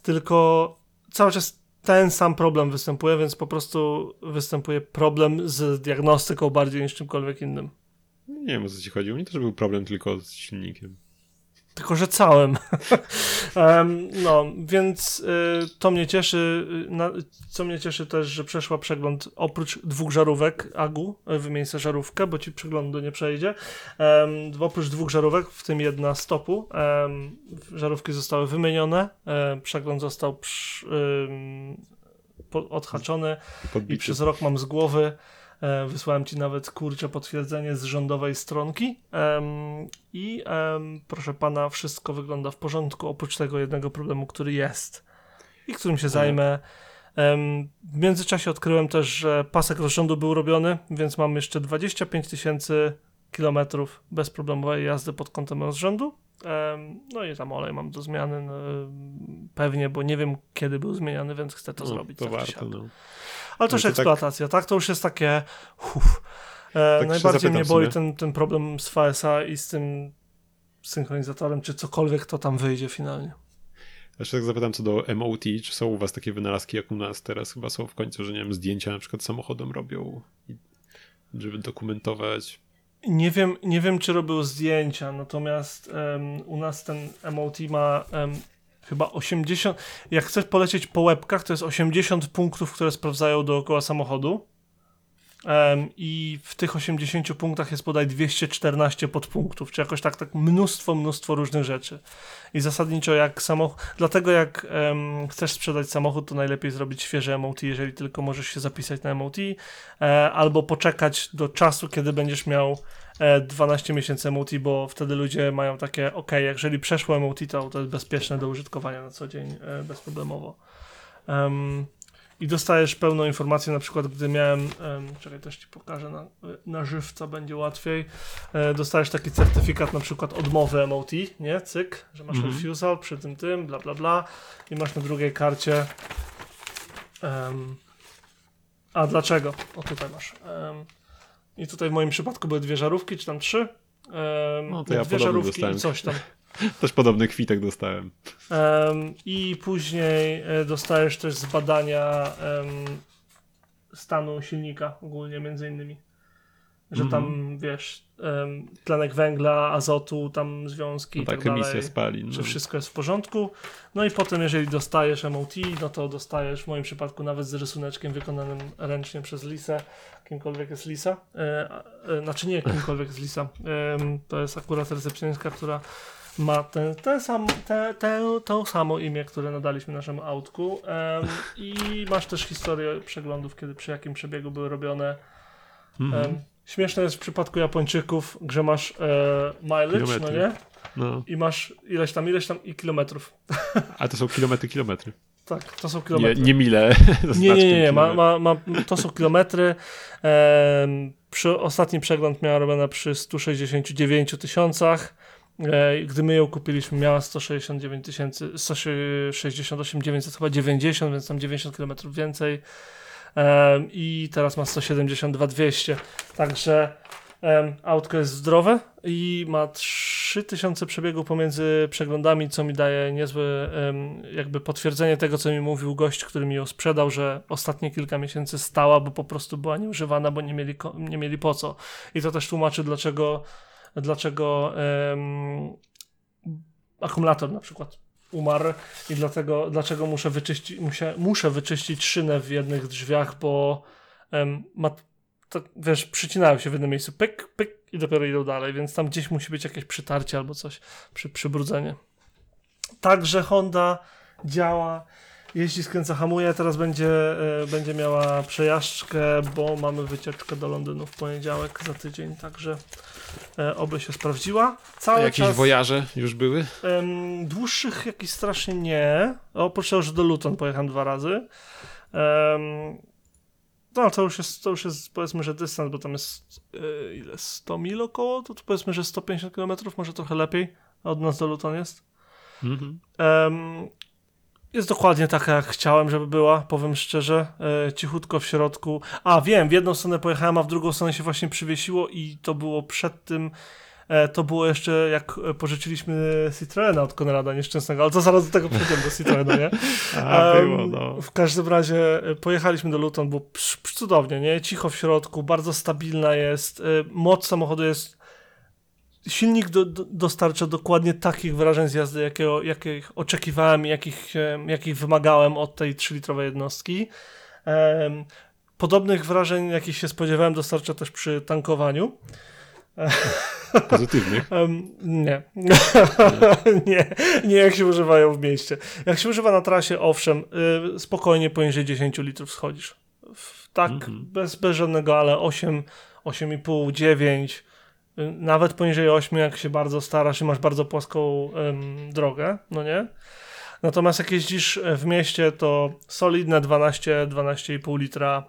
tylko cały czas ten sam problem występuje, więc po prostu występuje problem z diagnostyką bardziej niż czymkolwiek innym. Nie wiem o co ci chodzi. U mnie też był problem tylko z silnikiem. Tylko, że całym. <laughs> Em, no, więc y, to mnie cieszy. y, Na, co mnie cieszy też, że przeszła przegląd oprócz dwóch żarówek AGU, y, wymień sobie żarówkę, bo ci przeglądu nie przejdzie. Em, oprócz dwóch żarówek, w tym jedna stopu, em, żarówki zostały wymienione, em, przegląd został przy, po, odhaczony i Podbity. przez rok mam z głowy. E, wysłałem ci nawet kurcze potwierdzenie z rządowej stronki. I em, proszę pana, wszystko wygląda w porządku, oprócz tego jednego problemu, który jest i którym się zajmę. Em, w międzyczasie odkryłem też, że pasek rozrządu był robiony, więc mam jeszcze 25 tysięcy kilometrów bezproblemowej jazdy pod kątem rozrządu. Em, no i tam olej mam do zmiany, no, pewnie, bo nie wiem kiedy był zmieniany, więc chcę to No, zrobić. Tak czy siak. no. Ale to już No tak- eksploatacja, tak? To już jest takie. Uff. E, się najbardziej mnie boli ten, ten problem z VSA i z tym synchronizatorem, czy cokolwiek to tam wyjdzie finalnie. Jeszcze tak zapytam co do MOT, czy są u was takie wynalazki jak u nas teraz chyba są w końcu, że nie wiem, zdjęcia na przykład samochodem robią, żeby dokumentować. Nie wiem, nie wiem, czy robił zdjęcia, natomiast em, u nas ten MOT ma em, chyba 80. Jak chcesz polecieć po łebkach, to jest 80 punktów, które sprawdzają dookoła samochodu. Em, I w tych 80 punktach jest bodaj 214 podpunktów, czy jakoś tak, tak mnóstwo, mnóstwo różnych rzeczy. I zasadniczo jak samochód, dlatego jak em, chcesz sprzedać samochód, to najlepiej zrobić świeże MOT, jeżeli tylko możesz się zapisać na MOT, e, albo poczekać do czasu, kiedy będziesz miał 12 miesięcy MOT, bo wtedy ludzie mają takie, ok, jeżeli przeszło MOT, to to jest bezpieczne do użytkowania na co dzień, e, bezproblemowo. Em, i dostajesz pełną informację, na przykład gdy miałem, em, czekaj też ci pokażę na, na żywca, będzie łatwiej, e, dostajesz taki certyfikat na przykład odmowy MOT, nie, cyk, że masz Mhm. refusal przy tym tym, bla bla bla i masz na drugiej karcie em, a dlaczego? O tutaj masz. Em, I tutaj w moim przypadku były dwie żarówki, czy tam trzy. Em, No to ja dwie żarówki dostałem. i coś tam. <laughs> Też podobny kwitek dostałem. Em, I później e, dostajesz też z badania em, stanu silnika ogólnie między innymi. Że tam, Mhm. wiesz, em, tlenek węgla, azotu, tam związki No i tak, tak dalej. spalin. No. wszystko jest w porządku. No i potem, jeżeli dostajesz MOT, no to dostajesz w moim przypadku nawet z rysuneczkiem wykonanym ręcznie przez Lisę, kimkolwiek jest Lisa. E, e, znaczy nie kimkolwiek jest Lisa. Em, to jest akurat recepcjonistka, która ma ten, ten sam, te, te, to samo imię, które nadaliśmy naszemu autku. I masz też historię przeglądów, kiedy przy jakim przebiegu były robione. Mhm. Em, śmieszne jest w przypadku Japończyków, że masz e, mileage, no Kilometry. nie? No. I masz ileś tam, ileś tam i kilometrów. A to są kilometry, kilometry. Tak, to są Nie, kilometry. nie mile. nie, nie, <laughs> nie, nie. Ma, ma, ma, to są kilometry. Em, przy, ostatni przegląd miała robiona przy 169 tysiącach. E, gdy my ją kupiliśmy, miała 169 tysięcy, 168 900, chyba 90, więc tam 90 kilometrów więcej. I teraz ma 172 200. Także autko jest zdrowe i ma 3000 przebiegów pomiędzy przeglądami, co mi daje niezłe jakby potwierdzenie tego, co mi mówił gość, który mi ją sprzedał, że ostatnie kilka miesięcy stała, bo po prostu była nieużywana, bo nie mieli, nie mieli po co. I to też tłumaczy, dlaczego, dlaczego em, akumulator na przykład umarł i dlatego, dlaczego muszę wyczyścić, muszę, muszę wyczyścić szynę w jednych drzwiach, bo em, ma, tak, wiesz, przycinają się w jednym miejscu, pyk, pyk i dopiero idą dalej, więc tam gdzieś musi być jakieś przytarcie albo coś, przy, przybrudzenie. Także Honda działa, jeździ, skręca, hamuje, teraz będzie, e, będzie miała przejażdżkę, bo mamy wycieczkę do Londynu w poniedziałek za tydzień, także e, oby się sprawdziła. Cały Jakieś czas... wojaże już były? Dłuższych jakichś strasznie nie. Oprócz tego, że do Luton pojechałem dwa razy. No, to już, jest, to już jest powiedzmy, że dystans, bo tam jest e, ile? 100 mil około? To, to powiedzmy, że 150 km, może trochę lepiej. Od nas do Luton jest. Mhm. Em, jest dokładnie taka, jak chciałem, żeby była, powiem szczerze. E, cichutko w środku. A, wiem, w jedną stronę pojechałem, a w drugą stronę się właśnie przywiesiło i to było przed tym. E, to było jeszcze jak pożyczyliśmy Citroena od Konrada nieszczęsnego, ale to zaraz do tego przejdziemy, do Citroena, nie? <laughs> A, było, no. W każdym razie e, pojechaliśmy do Luton, było cudownie, nie? Cicho w środku, bardzo stabilna jest, e, moc samochodu jest silnik do, do, dostarcza dokładnie takich wrażeń z jazdy, jakiego, jakich oczekiwałem jakich, jakich wymagałem od tej 3-litrowej jednostki. Em, podobnych wrażeń, jakich się spodziewałem, dostarcza też przy tankowaniu. <laughs> Pozytywnych. Em, nie. <laughs> nie. Nie jak się używają w mieście. Jak się używa na trasie, owszem, y, spokojnie poniżej 10 litrów schodzisz. W, tak, Mhm. bez, bez żadnego, ale 8, 8,5, 9, y, nawet poniżej 8, jak się bardzo starasz i masz bardzo płaską em, drogę, no nie? Natomiast jak jeździsz w mieście, to solidne 12, 12,5 litra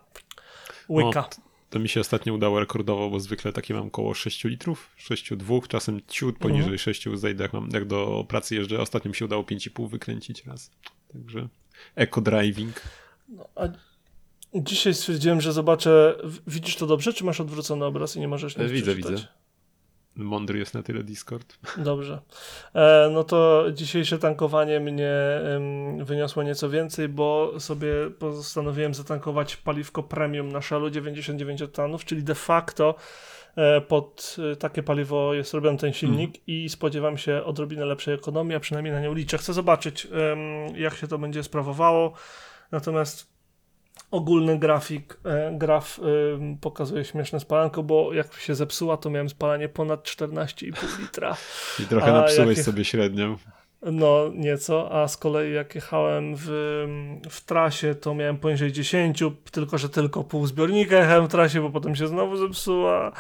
łyka. O, To mi się ostatnio udało rekordowo, bo zwykle takie mam około 6 litrów, 6,2, czasem ciut poniżej Mhm. 6 zejdę, jak, mam, jak do pracy jeżdżę. Ostatnio mi się udało 5,5 wykręcić raz. Także eco-driving. No, a dzisiaj stwierdziłem, że zobaczę. Widzisz to dobrze, czy masz odwrócony obraz i nie możesz nic E, widzę, przeczytać? widzę. Mądry jest na tyle Discord. Dobrze. E, no to dzisiejsze tankowanie mnie wyniosło nieco więcej, bo sobie postanowiłem zatankować paliwko premium na Shellu 99 oktanów, czyli de facto e, pod e, takie paliwo jest robiony ten silnik i spodziewam się odrobinę lepszej ekonomii, a przynajmniej na nią liczę. Chcę zobaczyć, jak się to będzie sprawowało. Natomiast ogólny grafik, e, graf em, pokazuje śmieszne spalanko, bo jak się zepsuła, to miałem spalanie ponad 14,5 litra. I trochę napsułeś jakie- sobie średnią. No, nieco, a z kolei jak jechałem w, w trasie, to miałem poniżej 10, tylko że tylko pół zbiornika jechałem w trasie, bo potem się znowu zepsuła.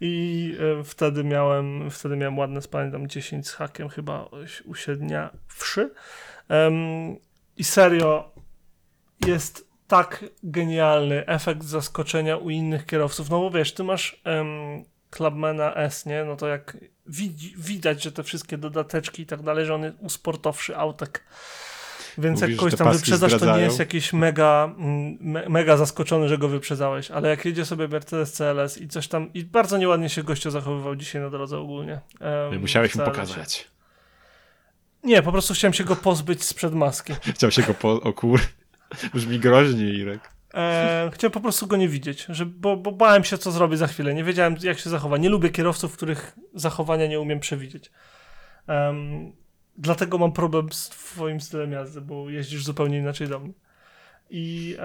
I e, wtedy miałem, wtedy miałem ładne spanie, tam 10 z hakiem chyba uśrednia wszy. Em, I serio, jest tak genialny efekt zaskoczenia u innych kierowców, no bo wiesz, ty masz um, Clubmana S, nie? No to jak widzi, widać, że te wszystkie dodateczki i tak dalej, że on jest usportowszy autek. Więc Mówisz, jak kogoś tam wyprzedzasz, to nie zdradzają? jest jakiś mega, me, mega zaskoczony, że go wyprzedzałeś, ale jak jedzie sobie Mercedes CLS i coś tam, i bardzo nieładnie się gościu zachowywał dzisiaj na drodze ogólnie. em, Musiałeś mu pokazać. Nie, po prostu chciałem się go pozbyć sprzed maski. <laughs> Chciał się go po... O kur... <laughs> Brzmi groźnie, Irek. E, chciałem po prostu go nie widzieć, że, bo, bo bałem się, co zrobi za chwilę. Nie wiedziałem, jak się zachowa. Nie lubię kierowców, których zachowania nie umiem przewidzieć. Em, dlatego mam problem z twoim stylem jazdy, bo jeździsz zupełnie inaczej do mnie. I,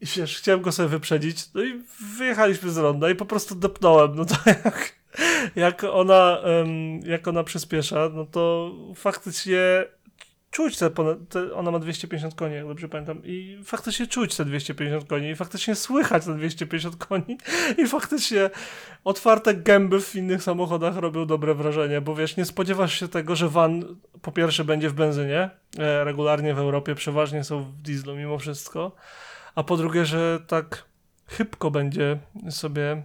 i wiesz, chciałem go sobie wyprzedzić, no i wyjechaliśmy z ronda i po prostu depnąłem. No to <laughs> jak, jak, ona, em, jak ona przyspiesza, no to faktycznie czuć te, ponad, te, ona ma 250 koni, jak dobrze pamiętam, i faktycznie czuć te 250 koni, i faktycznie słychać te 250 koni, <laughs> i faktycznie otwarte gęby w innych samochodach robią dobre wrażenie, bo wiesz, nie spodziewasz się tego, że van po pierwsze będzie w benzynie, e, regularnie w Europie przeważnie są w dieslu mimo wszystko, a po drugie, że tak chybko będzie sobie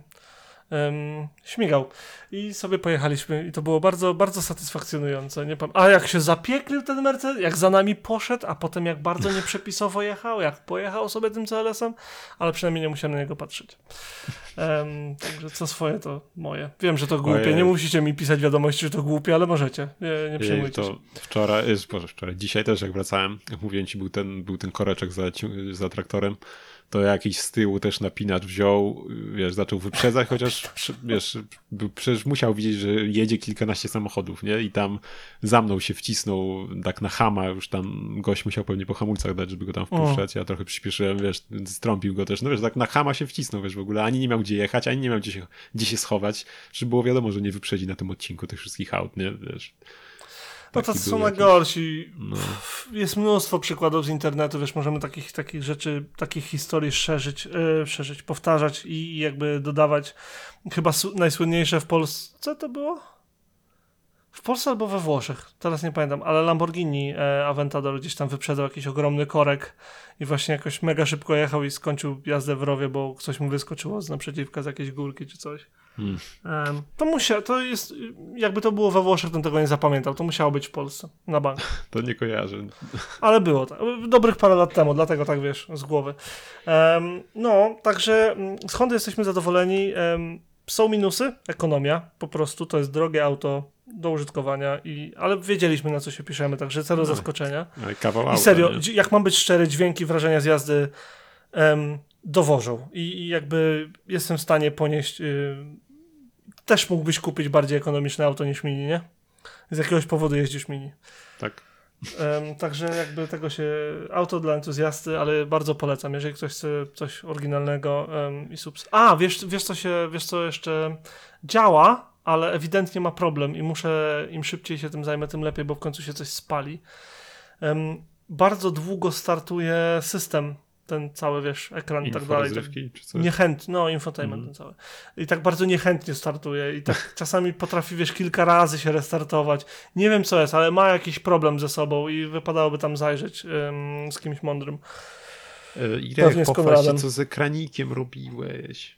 em, śmigał. I sobie pojechaliśmy i to było bardzo, bardzo satysfakcjonujące. Nie pam- a jak się zapieklił ten Mercedes, jak za nami poszedł, a potem jak bardzo nieprzepisowo jechał, jak pojechał sobie tym CLS-em, ale przynajmniej nie musiałem na niego patrzeć. Em, także co swoje to moje. Wiem, że to głupie, Ojej. nie musicie mi pisać wiadomości, że to głupie, ale możecie. Nie, nie Jej, przejmujcie się. to wczoraj, y, Boże, wczoraj, dzisiaj też jak wracałem, jak mówiłem ci, był ten, był ten koreczek za, za traktorem, to jakiś z tyłu też napinacz wziął, wiesz, zaczął wyprzedzać, chociaż <laughs> wiesz, przecież musiał widzieć, że jedzie kilkanaście samochodów, nie? I tam za mną się wcisnął tak na hama, już tam gość musiał pewnie po hamulcach dać, żeby go tam wpuszczać, ja trochę przyspieszyłem, wiesz, strąpił go też, no wiesz, tak na hama się wcisnął, wiesz, w ogóle ani nie miał gdzie jechać, ani nie miał gdzie się, gdzie się schować, żeby było wiadomo, że nie wyprzedzi na tym odcinku tych wszystkich aut, nie? Wiesz. No tacy są jakiś- najgorsi. No. Jest mnóstwo przykładów z internetu, wiesz, możemy takich, takich rzeczy, takich historii szerzyć, e, szerzyć, powtarzać i jakby dodawać. Chyba najsłynniejsze w Polsce, to było? W Polsce albo we Włoszech, teraz nie pamiętam, ale Lamborghini e, Aventador gdzieś tam wyprzedzał jakiś ogromny korek i właśnie jakoś mega szybko jechał i skończył jazdę w rowie, bo coś mu wyskoczyło z naprzeciwka z jakiejś górki czy coś. Hmm. To musia, to jest, jakby to było we Włoszech, to tego nie zapamiętał, to musiało być w Polsce, na bank. <laughs> To nie kojarzę. Ale było tak. Dobrych parę lat temu, dlatego tak wiesz, z głowy. Em, no, także mm, z Hondy jesteśmy zadowoleni. Em, są minusy, ekonomia, po prostu to jest drogie auto do użytkowania, i, ale wiedzieliśmy na co się piszemy, także zero No. zaskoczenia. Ale kawał I serio, nie? jak mam być szczery, dźwięki, wrażenia z jazdy em, dowożą. I, I jakby jestem w stanie ponieść. Y, też mógłbyś kupić bardziej ekonomiczne auto niż mini, nie? Z jakiegoś powodu jeździsz mini. Tak. Em, także jakby tego się. Auto dla entuzjasty, ale bardzo polecam, jeżeli ktoś chce coś oryginalnego em, i subs. A, wiesz, wiesz, co się, wiesz, co jeszcze działa, ale ewidentnie ma problem i muszę, im szybciej się tym zajmę, tym lepiej, bo w końcu się coś spali. Em, bardzo długo startuje system, ten cały, wiesz, ekran i tak dalej. Tak? Niechętnie, no infotainment Mhm. ten cały. I tak bardzo niechętnie startuje i tak <laughs> czasami potrafi, wiesz, kilka razy się restartować. Nie wiem co jest, ale ma jakiś problem ze sobą i wypadałoby tam zajrzeć ym, z kimś mądrym. E, Pewnie Irek, z popatrz Konradem. co z ekranikiem robiłeś.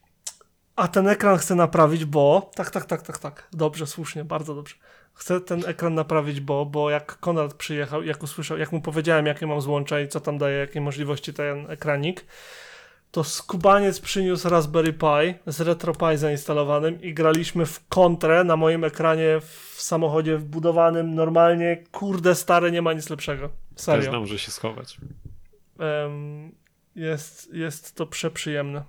A ten ekran chcę naprawić, bo... Tak, tak, tak, tak, tak. Dobrze, słusznie, bardzo dobrze. Chcę ten ekran naprawić, bo, bo jak Konrad przyjechał, jak usłyszał, jak mu powiedziałem, jakie mam złącza i co tam daje, jakie możliwości ten ekranik, to skubaniec przyniósł Raspberry Pi z RetroPie zainstalowanym i graliśmy w kontrę na moim ekranie w samochodzie wbudowanym normalnie. Kurde, stare, nie ma nic lepszego. Też Serio. nam, że się schować. Em, jest, jest to przeprzyjemne.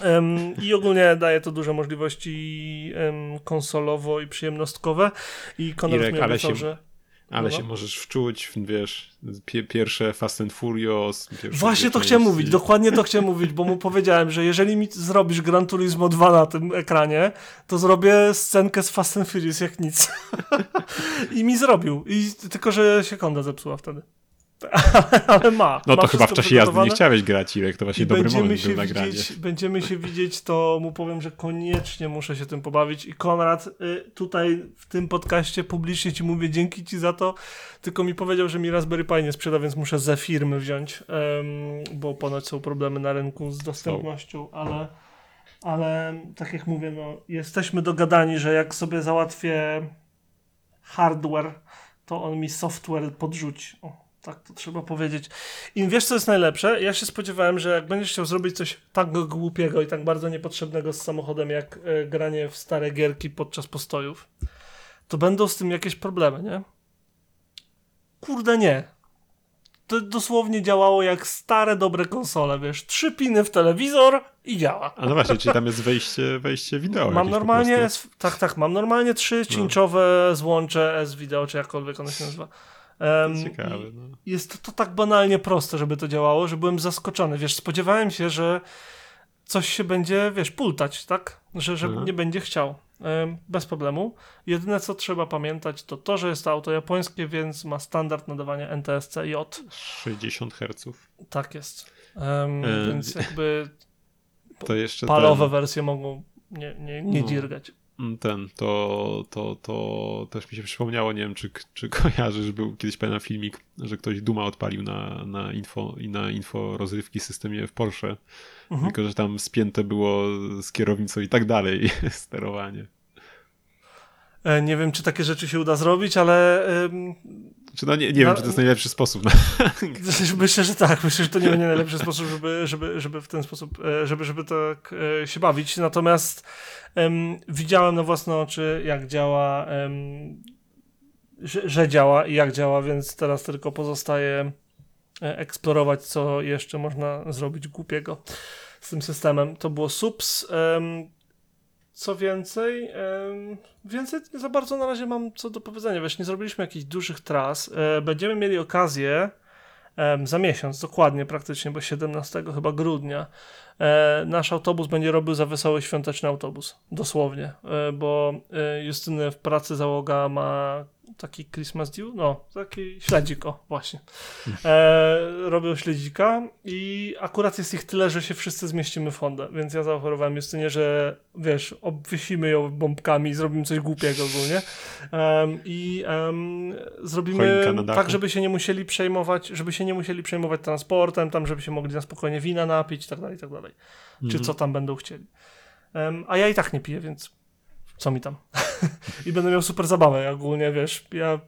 Em, I ogólnie daje to duże możliwości em, konsolowo i przyjemnostkowe. I Konrad Irek, mi obiecał, się- że... Ale No. się możesz wczuć, wiesz, pie, pierwsze Fast and Furious. Właśnie to chciałem mówić, dokładnie to chciałem mówić, bo mu powiedziałem, że jeżeli mi zrobisz Gran Turismo 2 na tym ekranie, to zrobię scenkę z Fast and Furious jak nic. <laughs> I mi zrobił. I tylko, że się konda zepsuła wtedy. <laughs> ale ma. No ma to chyba w czasie jazdy nie chciałeś grać, Irek, to właśnie I dobry moment się, był widzieć, będziemy się widzieć, to mu powiem, że koniecznie muszę się tym pobawić. I Konrad, y, tutaj w tym podcaście publicznie ci mówię, dzięki ci za to. Tylko mi powiedział, że mi Raspberry Pi nie sprzeda, więc muszę ze firmy wziąć, bo ponoć są problemy na rynku z dostępnością, ale, ale tak jak mówię, no, jesteśmy dogadani, że jak sobie załatwię hardware, to on mi software podrzuci. O, tak to trzeba powiedzieć. I wiesz, co jest najlepsze? Ja się spodziewałem, że jak będziesz chciał zrobić coś tak głupiego i tak bardzo niepotrzebnego z samochodem, jak e, granie w stare gierki podczas postojów, to będą z tym jakieś problemy, nie? Kurde, nie. To dosłownie działało jak stare, dobre konsole, wiesz. Trzy piny w telewizor i działa. A no właśnie, czyli tam jest wejście, wejście wideo. Mam normalnie, tak, tak, mam normalnie trzy cinczowe złącze S-Video, czy jakkolwiek ono się <laughs> nazywa. Em, Ciekawe, no. Jest to tak banalnie proste, żeby to działało, że byłem zaskoczony. Wiesz, spodziewałem się, że coś się będzie, wiesz, pultać, tak? Że, że Mhm. nie będzie chciał. Em, Bez problemu. Jedyne, co trzeba pamiętać, to to, że jest to auto japońskie, więc ma standard nadawania NTSC-J. 60 Hz. Tak jest. Em, E, więc jakby To jeszcze palowe ten, wersje mogą nie, nie, nie No. dzirgać. Ten, to, to, to też mi się przypomniało, nie wiem, czy, czy <laughs> kojarzysz, był kiedyś pewien filmik, że ktoś Duma odpalił na, na info i na info rozrywki systemie w Porsche, Mhm. tylko że tam spięte było z kierownicą i tak dalej <laughs> sterowanie. E, Nie wiem, czy takie rzeczy się uda zrobić, ale Czy no nie, nie wiem, No, czy to jest najlepszy sposób. Na... <laughs> Myślę, że tak. Myślę, że to nie będzie najlepszy sposób, żeby, żeby, żeby w ten sposób, e, żeby, żeby tak e, się bawić. Natomiast em, widziałem na własne oczy, jak działa, em, że, że działa i jak działa, więc teraz tylko pozostaje eksplorować, co jeszcze można zrobić głupiego z tym systemem. To było subs. em, co więcej, więcej nie za bardzo na razie mam co do powiedzenia. Wiesz, nie zrobiliśmy jakichś dużych tras. E, będziemy mieli okazję za miesiąc, dokładnie praktycznie, bo 17 chyba grudnia, e, nasz autobus będzie robił za wesoły świąteczny autobus. Dosłownie. E, bo e, Justyny w pracy załoga ma taki Christmas deal, no, taki śledzik, o, właśnie. E, robią śledzika i akurat jest ich tyle, że się wszyscy zmieścimy w Hondę, więc ja zaoferowałem Justynie, że wiesz, obwiesimy ją bombkami i zrobimy coś głupiego ogólnie i zrobimy tak, żeby się nie musieli przejmować, żeby się nie musieli przejmować transportem, tam, żeby się mogli na spokojnie wina napić i tak dalej, i tak dalej. Czy Mhm. co tam będą chcieli. Em, a ja i tak nie piję, więc co mi tam. <laughs> I będę miał super zabawę. Ogólnie, wiesz, ja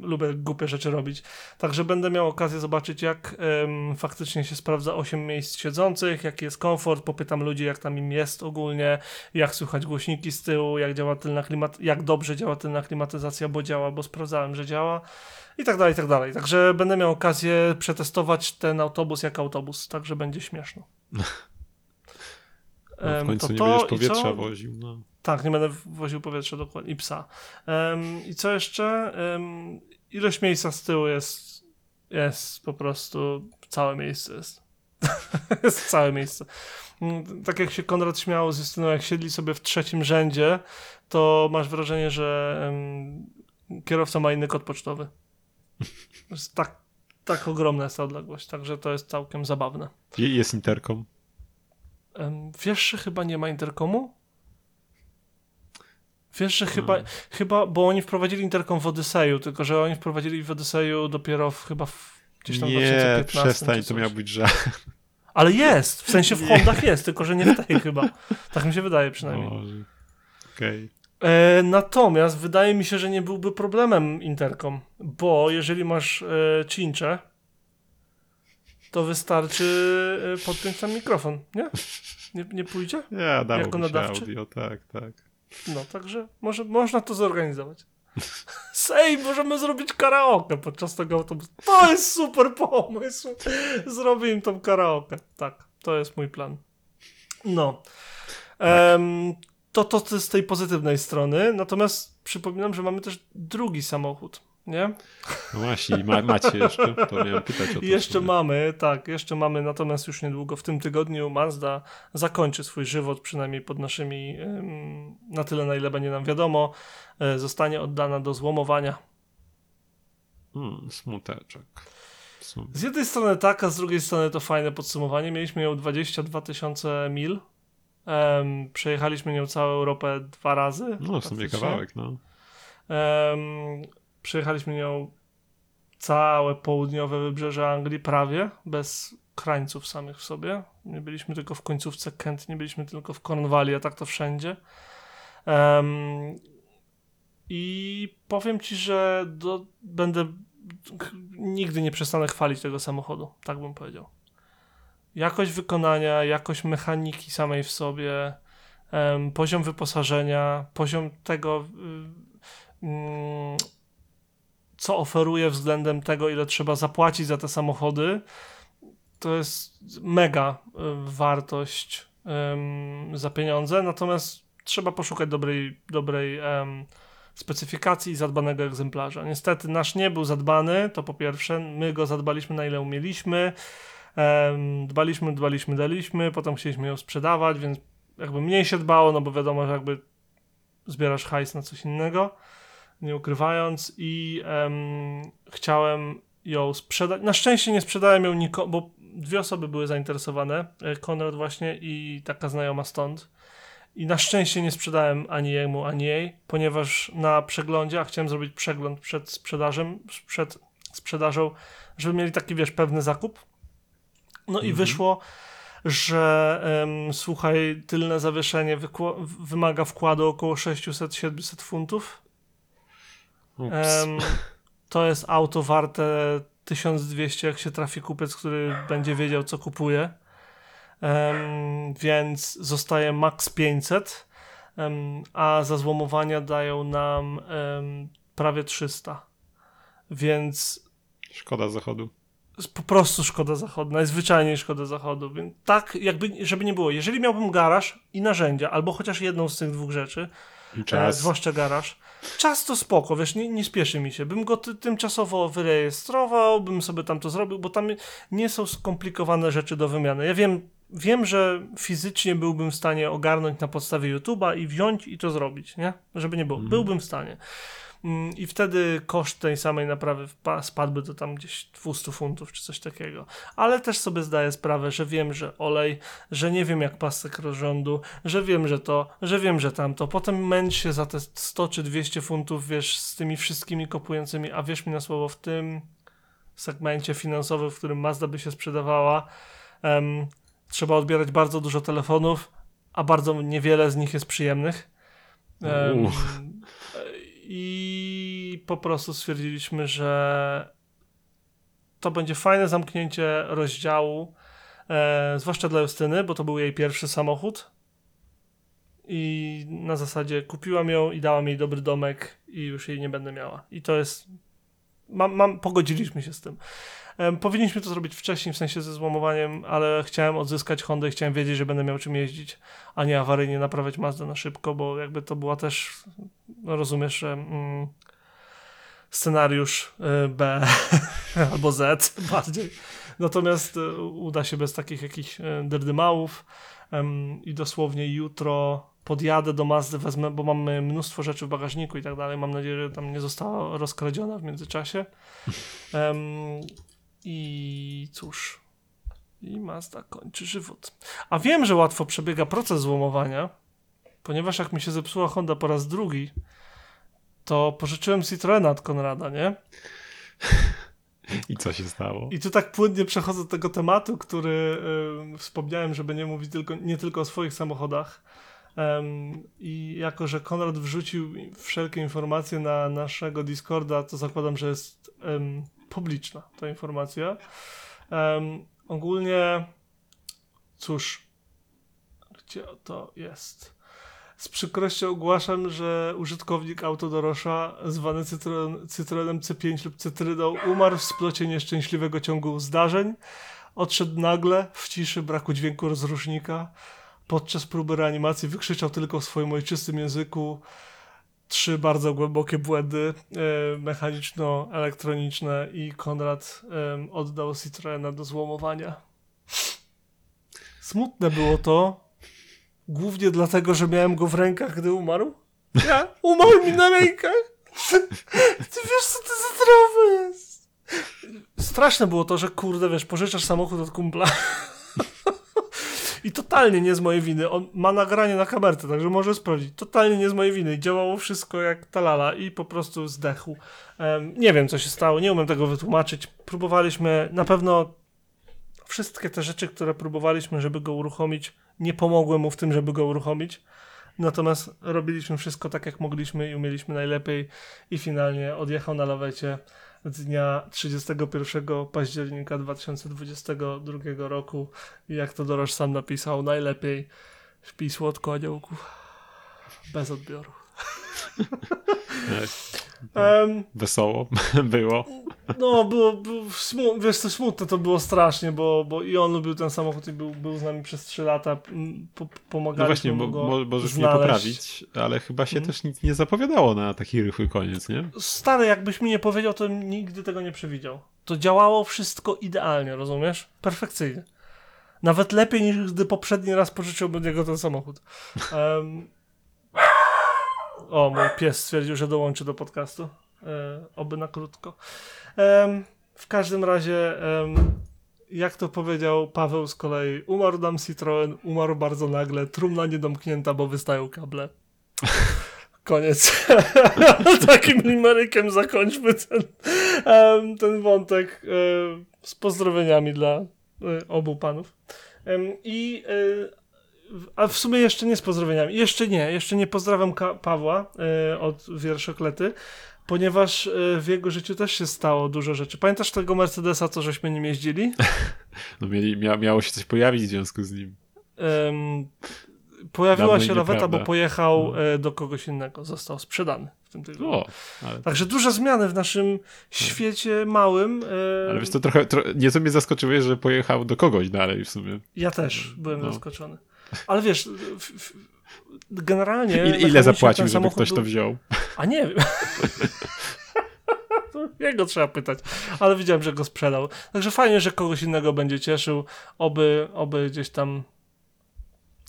lubię głupie rzeczy robić. Także będę miał okazję zobaczyć, jak em, faktycznie się sprawdza 8 miejsc siedzących, jaki jest komfort, popytam ludzi, jak tam im jest ogólnie, jak słychać głośniki z tyłu, jak działa tylna klimat, jak dobrze działa tylna klimatyzacja, bo działa, bo sprawdzałem, że działa. I tak dalej, i tak dalej. Także będę miał okazję przetestować ten autobus jak autobus, także będzie śmieszno. <laughs> No, w końcu to nie to będziesz powietrza co? woził. No. Tak, nie będę woził powietrza dokładnie i psa. Em, I co jeszcze? Em, ilość miejsca z tyłu jest, jest po prostu całe miejsce jest. <laughs> jest całe miejsce. Mm, Tak jak się Konrad śmiał z Justyną, jak siedli sobie w trzecim rzędzie, to masz wrażenie, że em, kierowca ma inny kod pocztowy. To jest tak, tak ogromna jest ta odległość, także to jest całkiem zabawne. Jest interkom. Wiesz, że chyba nie ma interkomu? Wiesz, że chyba, Hmm. chyba, bo oni wprowadzili interkom w Odyseju, tylko że oni wprowadzili w Odyseju dopiero w, chyba w, gdzieś tam Nie, 2015 przestań, czy to miał być żart. Ale jest, w sensie w Nie. Hondach jest, tylko że nie w tej chyba. Tak mi się wydaje przynajmniej. Okej. E, natomiast wydaje mi się, że nie byłby problemem interkom, bo jeżeli masz e, cincze, to wystarczy e, podpiąć tam mikrofon, nie? Nie, nie pójdzie? Ja dałoby Jako nadawczy? audio, tak, tak. No, także może, można to zorganizować. <laughs> Sej, możemy zrobić karaoke podczas tego autobusu. To jest super pomysł. Zrobię im tą karaoke. Tak, to jest mój plan. No. To, to, to z tej pozytywnej strony. Natomiast przypominam, że mamy też drugi samochód. Nie? No właśnie, ma, macie jeszcze? To miałem pytać o to. Jeszcze mamy, tak, jeszcze mamy, natomiast już niedługo w tym tygodniu Mazda zakończy swój żywot, przynajmniej pod naszymi, ym, na tyle na ile będzie nam wiadomo, e, zostanie oddana do złomowania. Hmm, smuteczek. Z jednej strony tak, a z drugiej strony to fajne podsumowanie. Mieliśmy ją 22 tysiące mil. Um, przejechaliśmy nią całą Europę dwa razy. No, w sumie kawałek, no. Um, przejechaliśmy nią całe południowe wybrzeże Anglii prawie, bez krańców samych w sobie. Nie byliśmy tylko w końcówce Kent, nie byliśmy tylko w Cornwalli, a tak to wszędzie. Um, I powiem ci, że do, będę nigdy nie przestanę chwalić tego samochodu, tak bym powiedział. Jakość wykonania, jakość mechaniki samej w sobie, em, poziom wyposażenia, poziom tego, mm, co oferuje względem tego, ile trzeba zapłacić za te samochody, to jest mega y, wartość za pieniądze, natomiast trzeba poszukać dobrej, dobrej specyfikacji i zadbanego egzemplarza. Niestety nasz nie był zadbany, to po pierwsze, my go zadbaliśmy na ile umieliśmy, dbaliśmy, dbaliśmy, daliśmy, potem chcieliśmy ją sprzedawać, więc jakby mniej się dbało, no bo wiadomo, że jakby zbierasz hajs na coś innego, nie ukrywając i em, chciałem ją sprzedać. Na szczęście nie sprzedałem ją nikomu, bo dwie osoby były zainteresowane, e, Konrad właśnie i taka znajoma stąd. I na szczęście nie sprzedałem ani jemu, ani jej, ponieważ na przeglądzie, a chciałem zrobić przegląd przed sprzedażą, przed sprzedażą, żeby mieli taki, wiesz, pewny zakup. No i Mhm. wyszło, że em, słuchaj, tylne zawieszenie wymaga wkładu około 600-700 funtów. Em, to jest auto warte 1200, jak się trafi kupiec, który będzie wiedział, co kupuje. Em, więc zostaje max 500, em, a za złomowania dają nam prawie 300. Więc Szkoda zachodu. po prostu szkoda zachodu, najzwyczajniej szkoda zachodu. Więc tak, jakby, żeby nie było. Jeżeli miałbym garaż i narzędzia, albo chociaż jedną z tych dwóch rzeczy, E, Czas. zwłaszcza garaż. Czas to spoko, wiesz, nie, nie spieszy mi się. Bym go ty, tymczasowo wyrejestrował, bym sobie tam to zrobił, bo tam nie są skomplikowane rzeczy do wymiany. Ja wiem, wiem, że fizycznie byłbym w stanie ogarnąć na podstawie YouTube'a i wziąć i to zrobić, nie? Żeby nie było. Mhm. Byłbym w stanie. Mm, I wtedy koszt tej samej naprawy spadłby do tam gdzieś 200 funtów czy coś takiego. Ale też sobie zdaję sprawę, że wiem, że olej, że nie wiem jak pasek rozrządu, że wiem, że to, że wiem, że tamto. Potem męcz się za te 100 czy 200 funtów, wiesz, z tymi wszystkimi kopującymi, a wiesz mi na słowo, w tym segmencie finansowym, w którym Mazda by się sprzedawała, em, trzeba odbierać bardzo dużo telefonów, a bardzo niewiele z nich jest przyjemnych. Em, Uuu. I po prostu stwierdziliśmy, że to będzie fajne zamknięcie rozdziału, e, zwłaszcza dla Justyny, bo to był jej pierwszy samochód. I na zasadzie kupiłam ją i dałam jej dobry domek i już jej nie będę miała. I to jest. Mam, mam, pogodziliśmy się z tym. Powinniśmy to zrobić wcześniej, w sensie ze złomowaniem, ale chciałem odzyskać Hondę i chciałem wiedzieć, że będę miał czym jeździć, a nie awaryjnie naprawiać Mazdę na szybko, bo jakby to była też, no rozumiesz, że mm, scenariusz y, B <laughs> albo Z bardziej. Natomiast y, uda się bez takich jakichś y, derdymałów i dosłownie jutro podjadę do Mazdy, wezmę, bo mamy mnóstwo rzeczy w bagażniku i tak dalej. Mam nadzieję, że tam nie została rozkradziona w międzyczasie. I cóż. I Mazda kończy żywot. A wiem, że łatwo przebiega proces złomowania, ponieważ jak mi się zepsuła Honda po raz drugi, to pożyczyłem Citroena od Konrada, nie? I co się stało? I tu tak płynnie przechodzę do tego tematu, który ym, wspomniałem, żeby nie mówić tylko, nie tylko o swoich samochodach. Ym, I jako, że Konrad wrzucił wszelkie informacje na naszego Discorda, to zakładam, że jest ym, publiczna ta informacja. Ym, ogólnie, cóż, gdzie to jest? Z przykrością ogłaszam, że użytkownik Autodorosza, zwany Citroen, Citroenem C5 lub Cytryną, umarł w splocie nieszczęśliwego ciągu zdarzeń. Odszedł nagle, w ciszy braku dźwięku rozrusznika. Podczas próby reanimacji wykrzyczał tylko w swoim ojczystym języku trzy bardzo głębokie błędy e, mechaniczno-elektroniczne i Konrad oddał Citroena do złomowania. Smutne było to, Głównie dlatego, że miałem go w rękach, gdy umarł. Ja? Umarł mi na rękach. Ty wiesz, co to za trauma jest? straszne było to, że kurde, wiesz, pożyczasz samochód od kumpla i totalnie nie z mojej winy. On ma nagranie na kamerce, także może sprawdzić. Totalnie nie z mojej winy. Działało wszystko jak talala i po prostu zdechł. Um, nie wiem, co się stało, nie umiem tego wytłumaczyć. Próbowaliśmy, na pewno wszystkie te rzeczy, które próbowaliśmy, żeby go uruchomić, nie pomogły mu w tym, żeby go uruchomić. Natomiast robiliśmy wszystko tak, jak mogliśmy i umieliśmy najlepiej i finalnie odjechał na lawecie dnia 31 października 2022 roku. I jak to Doroż sam napisał, najlepiej śpi słodko aniołku. Bez odbioru. Um, Wesoło <laughs> było. No, było, było smu- wiesz co, smutne to było strasznie, bo, bo i on lubił ten samochód i był, był z nami przez 3 lata, po, pomagaliśmy No właśnie, bo, możesz znaleźć. mnie poprawić, ale chyba się Mhm. też nic nie zapowiadało na taki rychły koniec, nie? Stary, jakbyś mi nie powiedział, to nigdy tego nie przewidział. To działało wszystko idealnie, rozumiesz? Perfekcyjnie. Nawet lepiej niż gdy poprzedni raz pożyczyłbym od niego ten samochód. Um, o, mój pies stwierdził, że dołączy do podcastu. E, oby na krótko. Em, w każdym razie, em, jak to powiedział Paweł z kolei, umarł nam Citroen, umarł bardzo nagle, trumna niedomknięta, bo wystają kable. Koniec. <laughs> Takim limerykiem zakończmy ten, ten wątek em, z pozdrowieniami dla e, obu panów. I e, a w sumie jeszcze nie z pozdrowieniami. Jeszcze nie, jeszcze nie pozdrawiam Ka- Pawła e, od wierszoklety, ponieważ e, w jego życiu też się stało dużo rzeczy. Pamiętasz tego Mercedesa, co żeśmy nim jeździli? <laughs> No mieli, mia, miało się coś pojawić w związku z nim. Em, pojawiła się laweta, bo pojechał No. e, do kogoś innego. Został sprzedany w tym tygodniu. O, ale, Także duże zmiany w naszym świecie małym. ale wiesz, to trochę, tro, nieco mnie zaskoczyłeś, że pojechał do kogoś dalej w sumie. Ja też byłem No. zaskoczony. Ale wiesz, generalnie. Ile, ile zapłacił, żeby samochód ktoś to wziął? A nie wiem. <laughs> Jego trzeba pytać, ale widziałem, że go sprzedał. Także fajnie, że kogoś innego będzie cieszył. Oby, oby gdzieś tam.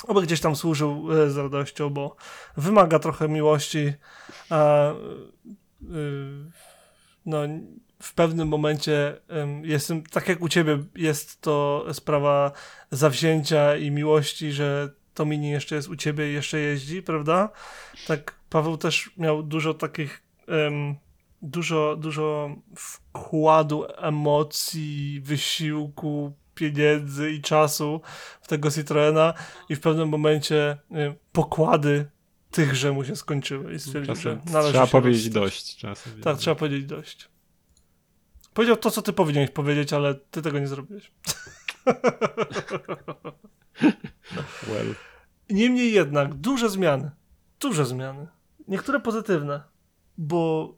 Oby gdzieś tam służył e, z radością, bo wymaga trochę miłości. A, y, no, w pewnym momencie ym, jestem, tak jak u ciebie, jest to sprawa zawzięcia i miłości, że to mini jeszcze jest u ciebie i jeszcze jeździ, prawda? Tak, Paweł też miał dużo takich, em, dużo, dużo wkładu emocji, wysiłku, pieniędzy i czasu w tego Citroena i w pewnym momencie y, pokłady tychże mu się skończyły i stwierdził, Czasem że należy trzeba powiedzieć dość. Czasem, Tak, trzeba powiedzieć dość. Powiedział to, co ty powinieneś powiedzieć, ale ty tego nie zrobiłeś. <laughs> Well. Niemniej jednak, duże zmiany. Duże zmiany. Niektóre pozytywne, bo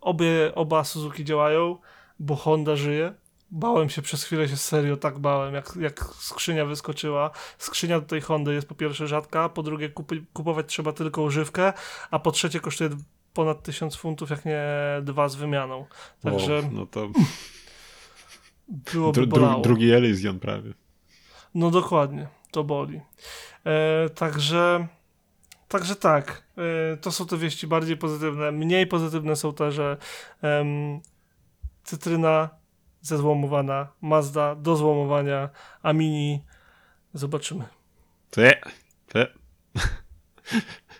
obie, oba Suzuki działają, bo Honda żyje. Bałem się przez chwilę, się serio tak bałem, jak, jak skrzynia wyskoczyła. Skrzynia do tej Hondy jest po pierwsze rzadka, po drugie kupy, kupować trzeba tylko używkę, a po trzecie kosztuje ponad 1000 funtów, jak nie dwa z wymianą. Także Wow, no to byłoby bolało. dru, drugi Elysion prawie. No dokładnie, to boli. E, także, także tak, e, to są te wieści bardziej pozytywne. Mniej pozytywne są te, że em, cytryna zezłomowana, Mazda do złomowania, a Mini zobaczymy. Te, te.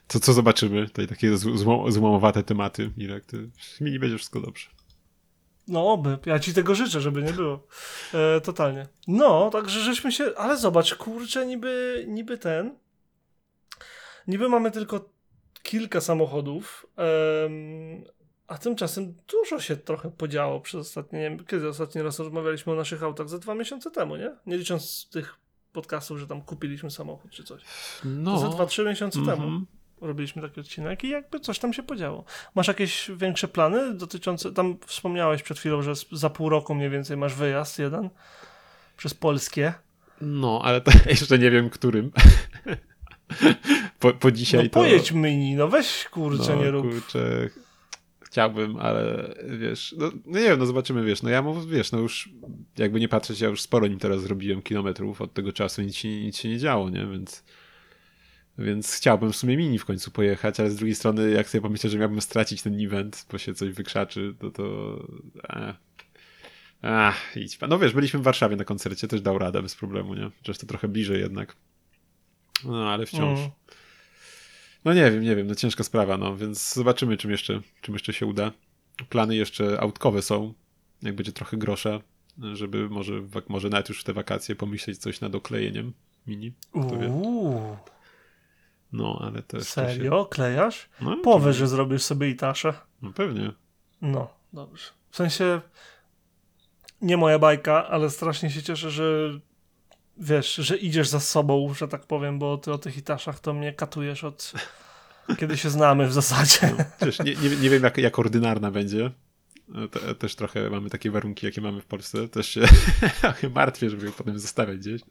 To co zobaczymy? Tutaj takie zł- zło- złomowate tematy. Irek, ty mi nie będzie wszystko dobrze. No oby, ja ci tego życzę, żeby nie było. E, totalnie. No, także żeśmy się, ale zobacz, kurczę, niby, niby ten, niby mamy tylko kilka samochodów, em, a tymczasem dużo się trochę podziało przez ostatnie, nie wiem, kiedy ostatni raz rozmawialiśmy o naszych autach? Za dwa miesiące temu, nie? Nie licząc tych podcastów, że tam kupiliśmy samochód czy coś. No. To za dwa, trzy miesiące temu Mhm. Robiliśmy taki odcinek i jakby coś tam się podziało. Masz jakieś większe plany dotyczące, tam wspomniałeś przed chwilą, że za pół roku mniej więcej masz wyjazd jeden przez Polskie. No, ale to <laughs> jeszcze nie wiem którym. <laughs> po, po dzisiaj No to... pojedź mini, no weź kurczę, no, nie rób. Kurczę, chciałbym, ale wiesz, no, no nie wiem, no zobaczymy, wiesz, no ja mówię, wiesz, no już jakby nie patrzeć, ja już sporo nim teraz zrobiłem kilometrów od tego czasu, nic się, nic się nie działo, nie, więc więc chciałbym w sumie mini w końcu pojechać, ale z drugiej strony, jak sobie pomyślę, że miałbym stracić ten event, bo się coś wykrzaczy, to to... E. Ach, idź. No wiesz, byliśmy w Warszawie na koncercie, też dał radę bez problemu, nie? Chociaż to trochę bliżej jednak. No, ale wciąż. Mm. No nie wiem, nie wiem, no ciężka sprawa, no, więc zobaczymy, czym jeszcze, czym jeszcze się uda. Plany jeszcze autkowe są, jak będzie trochę grosza, żeby może, może nawet już w te wakacje pomyśleć coś nad oklejeniem mini. Kto wie. No, ale to jeszcze serio? Klejasz? Się... No, Powiesz, że zrobisz sobie itaszę. No pewnie. No, dobrze. W sensie nie moja bajka, ale strasznie się cieszę, że wiesz, że idziesz za sobą, że tak powiem, bo ty o tych itaszach to mnie katujesz od <laughs> kiedy się znamy w zasadzie. Przecież nie, nie, nie wiem, jak, jak ordynarna będzie. Te, też trochę mamy takie warunki, jakie mamy w Polsce. Też się <laughs> martwię, żeby ją potem zostawiać gdzieś.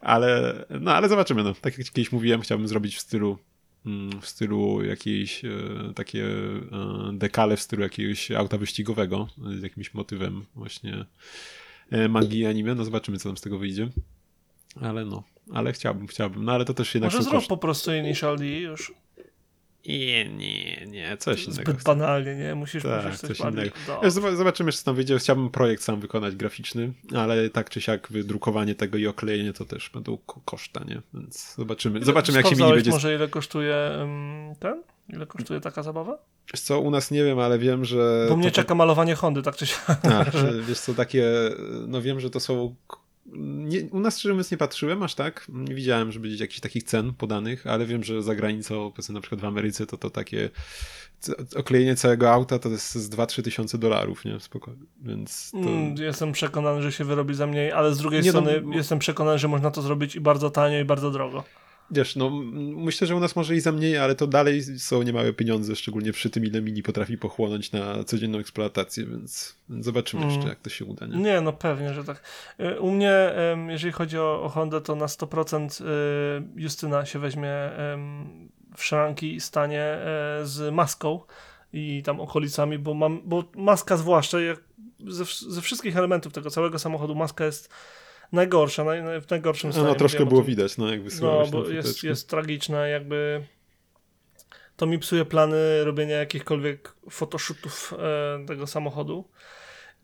Ale, no, ale zobaczymy. No. Tak jak kiedyś mówiłem, chciałbym zrobić w stylu mm, w stylu jakiejś e, takie e, dekale w stylu jakiegoś auta wyścigowego z jakimś motywem właśnie e, magii anime. No zobaczymy, co nam z tego wyjdzie. Ale no, ale chciałbym, chciałbym. No ale to też jednak Może zrób koszty. po prostu Initial D już. Nie, nie, nie, coś innego. Zbyt banalnie, nie? Musisz Tak, musisz coś coś innego. No. Zobaczymy, co tam wyjdzie. Chciałbym projekt sam wykonać graficzny, ale tak czy siak wydrukowanie tego i oklejenie to też będą ko- koszta, nie? Więc zobaczymy. Zobaczymy, jak się mini będzie. może ile kosztuje ten? Ile kosztuje taka zabawa? Wiesz co, u nas nie wiem, ale wiem, że. Bo mnie to, czeka malowanie Hondy, tak czy siak. A, że, wiesz co, takie. No wiem, że to są. Nie, u nas szczerze mówiąc nie patrzyłem aż tak. Nie widziałem, żeby gdzieś jakichś takich cen podanych, ale wiem, że za granicą, powiedzmy na przykład w Ameryce, to to takie oklejenie całego auta to jest z 2-3 tysiące dolarów, nie? Spokojnie. Więc to... Mm, Jestem przekonany, że się wyrobi za mniej, ale z drugiej Nie, no, strony bo- jestem przekonany, że można to zrobić i bardzo tanio, i bardzo drogo. Wiesz, no myślę, że u nas może i za mniej, ale to dalej są niemałe pieniądze, szczególnie przy tym, ile mini potrafi pochłonąć na codzienną eksploatację, więc, zobaczymy Mm. jeszcze, jak to się uda, nie? Nie, no pewnie, że tak. Y, U mnie, jeżeli chodzi o, o Hondę, to na 100% y, Justyna się weźmie w szranki i stanie e, z maską i tam okolicami, bo mam, bo maska zwłaszcza, jak ze, ze wszystkich elementów tego całego samochodu, maska jest najgorsza, naj, w najgorszym stanie. No, no troszkę było widać, no jak No, bo jest, jest tragiczna, jakby to mi psuje plany robienia jakichkolwiek photoshootów e, tego samochodu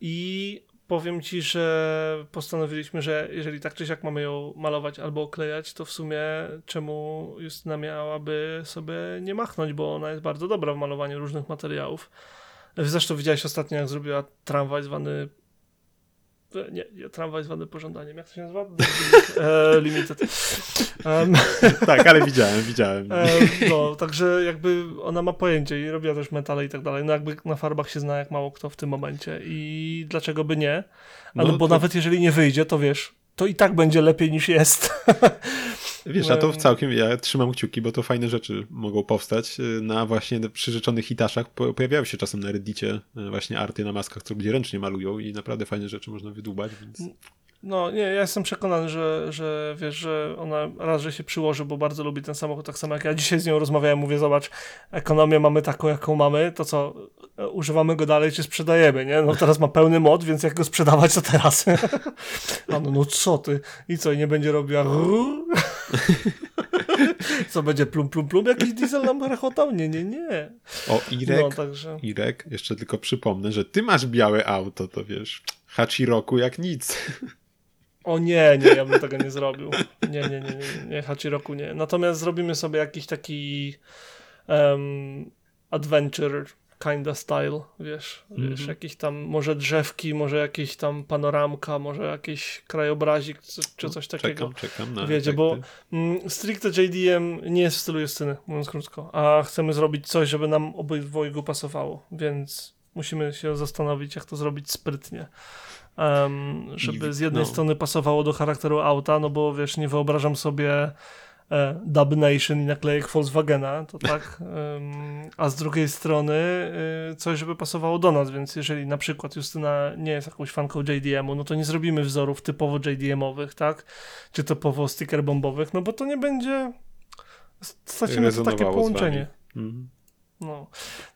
i powiem ci, że postanowiliśmy, że jeżeli tak czy siak mamy ją malować albo oklejać, to w sumie czemu Justyna miałaby sobie nie machnąć, bo ona jest bardzo dobra w malowaniu różnych materiałów. Zresztą widziałeś ostatnio, jak zrobiła tramwaj zwany nie, tramwaj zwany pożądaniem. Jak to się nazywa? <laughs> e, limited. Em, <laughs> Tak, ale widziałem, widziałem. e, no, także jakby ona ma pojęcie i robiła też metale i tak dalej. No jakby na farbach się zna jak mało kto w tym momencie i dlaczego by nie? Ale No bo to- nawet jeżeli nie wyjdzie, to wiesz, to i tak będzie lepiej niż jest. <laughs> Wiesz, a to w em, całkiem, ja trzymam kciuki, bo to fajne rzeczy mogą powstać na właśnie przyrzeczonych hitaszach. Po, pojawiają się czasem na reddicie y, właśnie arty na maskach, co ludzie ręcznie malują i naprawdę fajne rzeczy można wydłubać, więc... No nie, ja jestem przekonany, że, że wiesz, że ona raz, że się przyłoży, bo bardzo lubi ten samochód, tak samo jak ja dzisiaj z nią rozmawiałem, mówię, zobacz, ekonomię mamy taką, jaką mamy, to co, e, używamy go dalej, czy sprzedajemy, nie? No teraz ma pełny mod, więc jak go sprzedawać, to teraz. <laughs> A no, no co ty? I co, i nie będzie robiła <laughs> co, będzie plum, plum, plum? Jakiś diesel nam rechotał? Nie, nie, nie. O, Irek, No, także... Irek, jeszcze tylko przypomnę, że ty masz białe auto, to wiesz, Hachiroku jak nic. O nie, nie, ja bym tego nie zrobił. Nie, nie, nie, nie, nie, Hachiroku nie. Natomiast zrobimy sobie jakiś taki um, adventure kinda style, wiesz, wiesz, Mhm. jakiś tam, może drzewki, może jakieś tam panoramka, może jakiś krajobrazik, czy, czy coś takiego. Czekam, czekam na Wiecie, bo mm, stricte JDM nie jest w stylu Justyny, mówiąc krótko, a chcemy zrobić coś, żeby nam obydwojgu pasowało, więc musimy się zastanowić, jak to zrobić sprytnie. Em, żeby z jednej no. strony pasowało do charakteru auta, no bo wiesz, nie wyobrażam sobie e, Dub Nation i naklejek Volkswagena, to <laughs> tak, em, a z drugiej strony e, coś, żeby pasowało do nas, więc jeżeli na przykład Justyna nie jest jakąś fanką JDM-u, no to nie zrobimy wzorów typowo JDM-owych, tak, czy typowo sticker bombowych, no bo to nie będzie stracimy to takie połączenie. Mhm. No.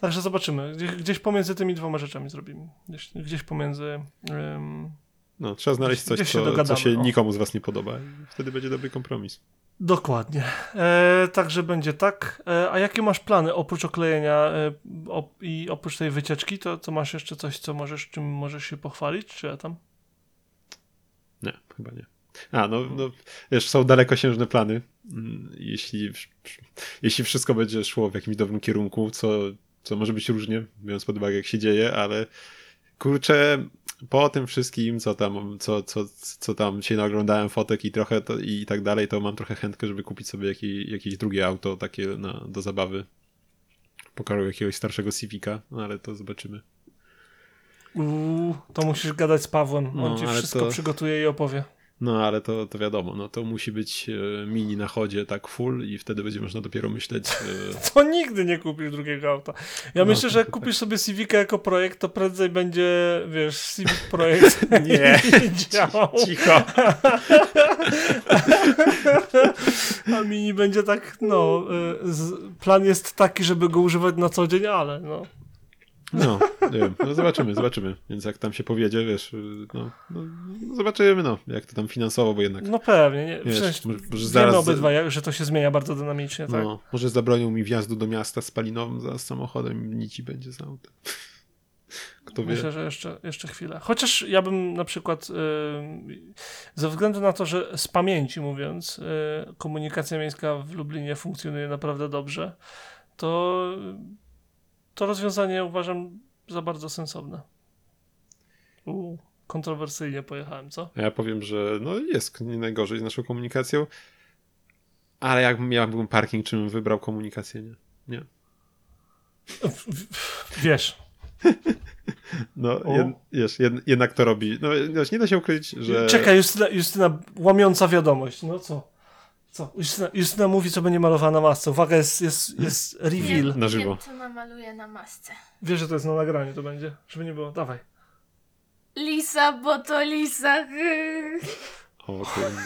Także zobaczymy. Gdzieś, gdzieś pomiędzy tymi dwoma rzeczami zrobimy. Gdzieś, gdzieś pomiędzy. em, No, trzeba znaleźć coś, Gdzieś się co, co dogadamy, się o. nikomu z was nie podoba wtedy będzie dobry kompromis. Dokładnie. E, także będzie tak. E, a jakie masz plany oprócz oklejenia e, i oprócz tej wycieczki? To, to masz jeszcze coś, co możesz, czym możesz się pochwalić? Czy ja tam? Nie, chyba nie. A, no, no wiesz, są dalekosiężne plany. Mm, Jeśli, jeśli wszystko będzie szło w jakimś dobrym kierunku, co, co może być różnie, biorąc pod uwagę, jak się dzieje, ale kurczę, po tym wszystkim, co tam, co, co, co tam się naglądałem fotek i trochę to, i tak dalej, to mam trochę chętkę, żeby kupić sobie jakieś, jakieś drugie auto takie na, do zabawy. Pokażę jakiegoś starszego Civica, no ale to zobaczymy. Uuu, to musisz gadać z Pawłem. On No, ci wszystko to- przygotuje i opowie. No ale to, to wiadomo, no to musi być e, mini na chodzie tak full i wtedy będzie można dopiero myśleć. e, <laughs> To nigdy nie kupisz drugiego auta. Ja No, myślę, że jak tak. kupisz sobie Civica jako projekt, to prędzej będzie, wiesz, Civic projekt <laughs> <laughs> Nie. działał. Cicho! A mini będzie tak, no, z, plan jest taki, żeby go używać na co dzień, ale no. No, nie wiem, no zobaczymy, zobaczymy. Więc jak tam się powiedzie, wiesz, no, no, no zobaczymy, no, jak to tam finansowo, bo jednak, No pewnie, nie? wiesz, sensie, może, może wiemy zaraz, obydwaj, jak- że to się zmienia bardzo dynamicznie, tak? no, może zabronią mi wjazdu do miasta spalinowym za samochodem i nic będzie z autem. Kto wie? Myślę, że jeszcze, jeszcze chwilę. Chociaż ja bym na przykład, y, ze względu na to, że z pamięci mówiąc, y, komunikacja miejska w Lublinie funkcjonuje naprawdę dobrze, to to rozwiązanie uważam za bardzo sensowne. U, kontrowersyjnie pojechałem, co? Ja powiem, że no jest nie najgorzej z naszą komunikacją, ale jak miałbym parking, czy bym wybrał komunikację, nie? Nie. <laughs> Wiesz, No, jed, wiesz, jed, jednak to robi. No, nie da się ukryć, że. czekaj, Justyna, Justyna, łamiąca wiadomość, no co? Co? Justyna, Justyna mówi, co będzie malowana na masce. Uwaga, jest, jest, jest reveal. Na żywo. Wiem, co namaluję na masce. Wiesz, że to jest na nagraniu, to będzie? Żeby nie było. Dawaj. Lisa, bo to Lisa. O, kurde.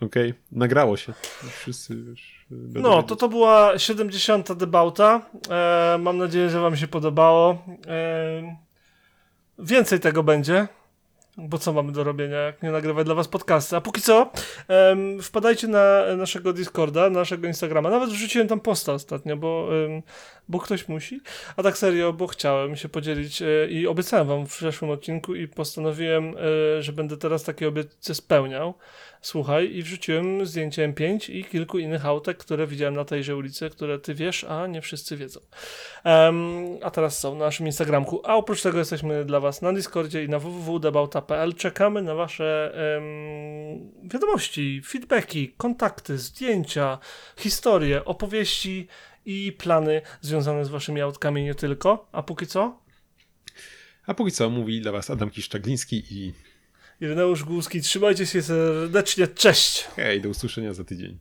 <laughs> Okej, nagrało się. Wszyscy już. No, wiedzieć. to to była 70. debauta. E, mam nadzieję, że Wam się podobało. E, więcej tego będzie. Bo co mamy do robienia, jak nie nagrywać dla Was podcasty? A póki co, em, wpadajcie na naszego Discorda, na naszego Instagrama. Nawet wrzuciłem tam posta ostatnio, bo, em, bo ktoś musi. A tak serio, bo chciałem się podzielić e, i obiecałem Wam w przeszłym odcinku i postanowiłem, e, że będę teraz takie obietnice spełniał. Słuchaj, i wrzuciłem zdjęcie M5 i kilku innych autek, które widziałem na tejże ulicy, które ty wiesz, a nie wszyscy wiedzą. Em, a teraz są na naszym Instagramku. A oprócz tego jesteśmy dla was na Discordzie i na www.debauta.pl. Czekamy na wasze em, wiadomości, feedbacki, kontakty, zdjęcia, historie, opowieści i plany związane z waszymi autkami nie tylko. A póki co? A póki co mówi dla Was Adam Kiszczagliński i Ireneusz Głuski, trzymajcie się serdecznie, cześć! hej, do usłyszenia za tydzień.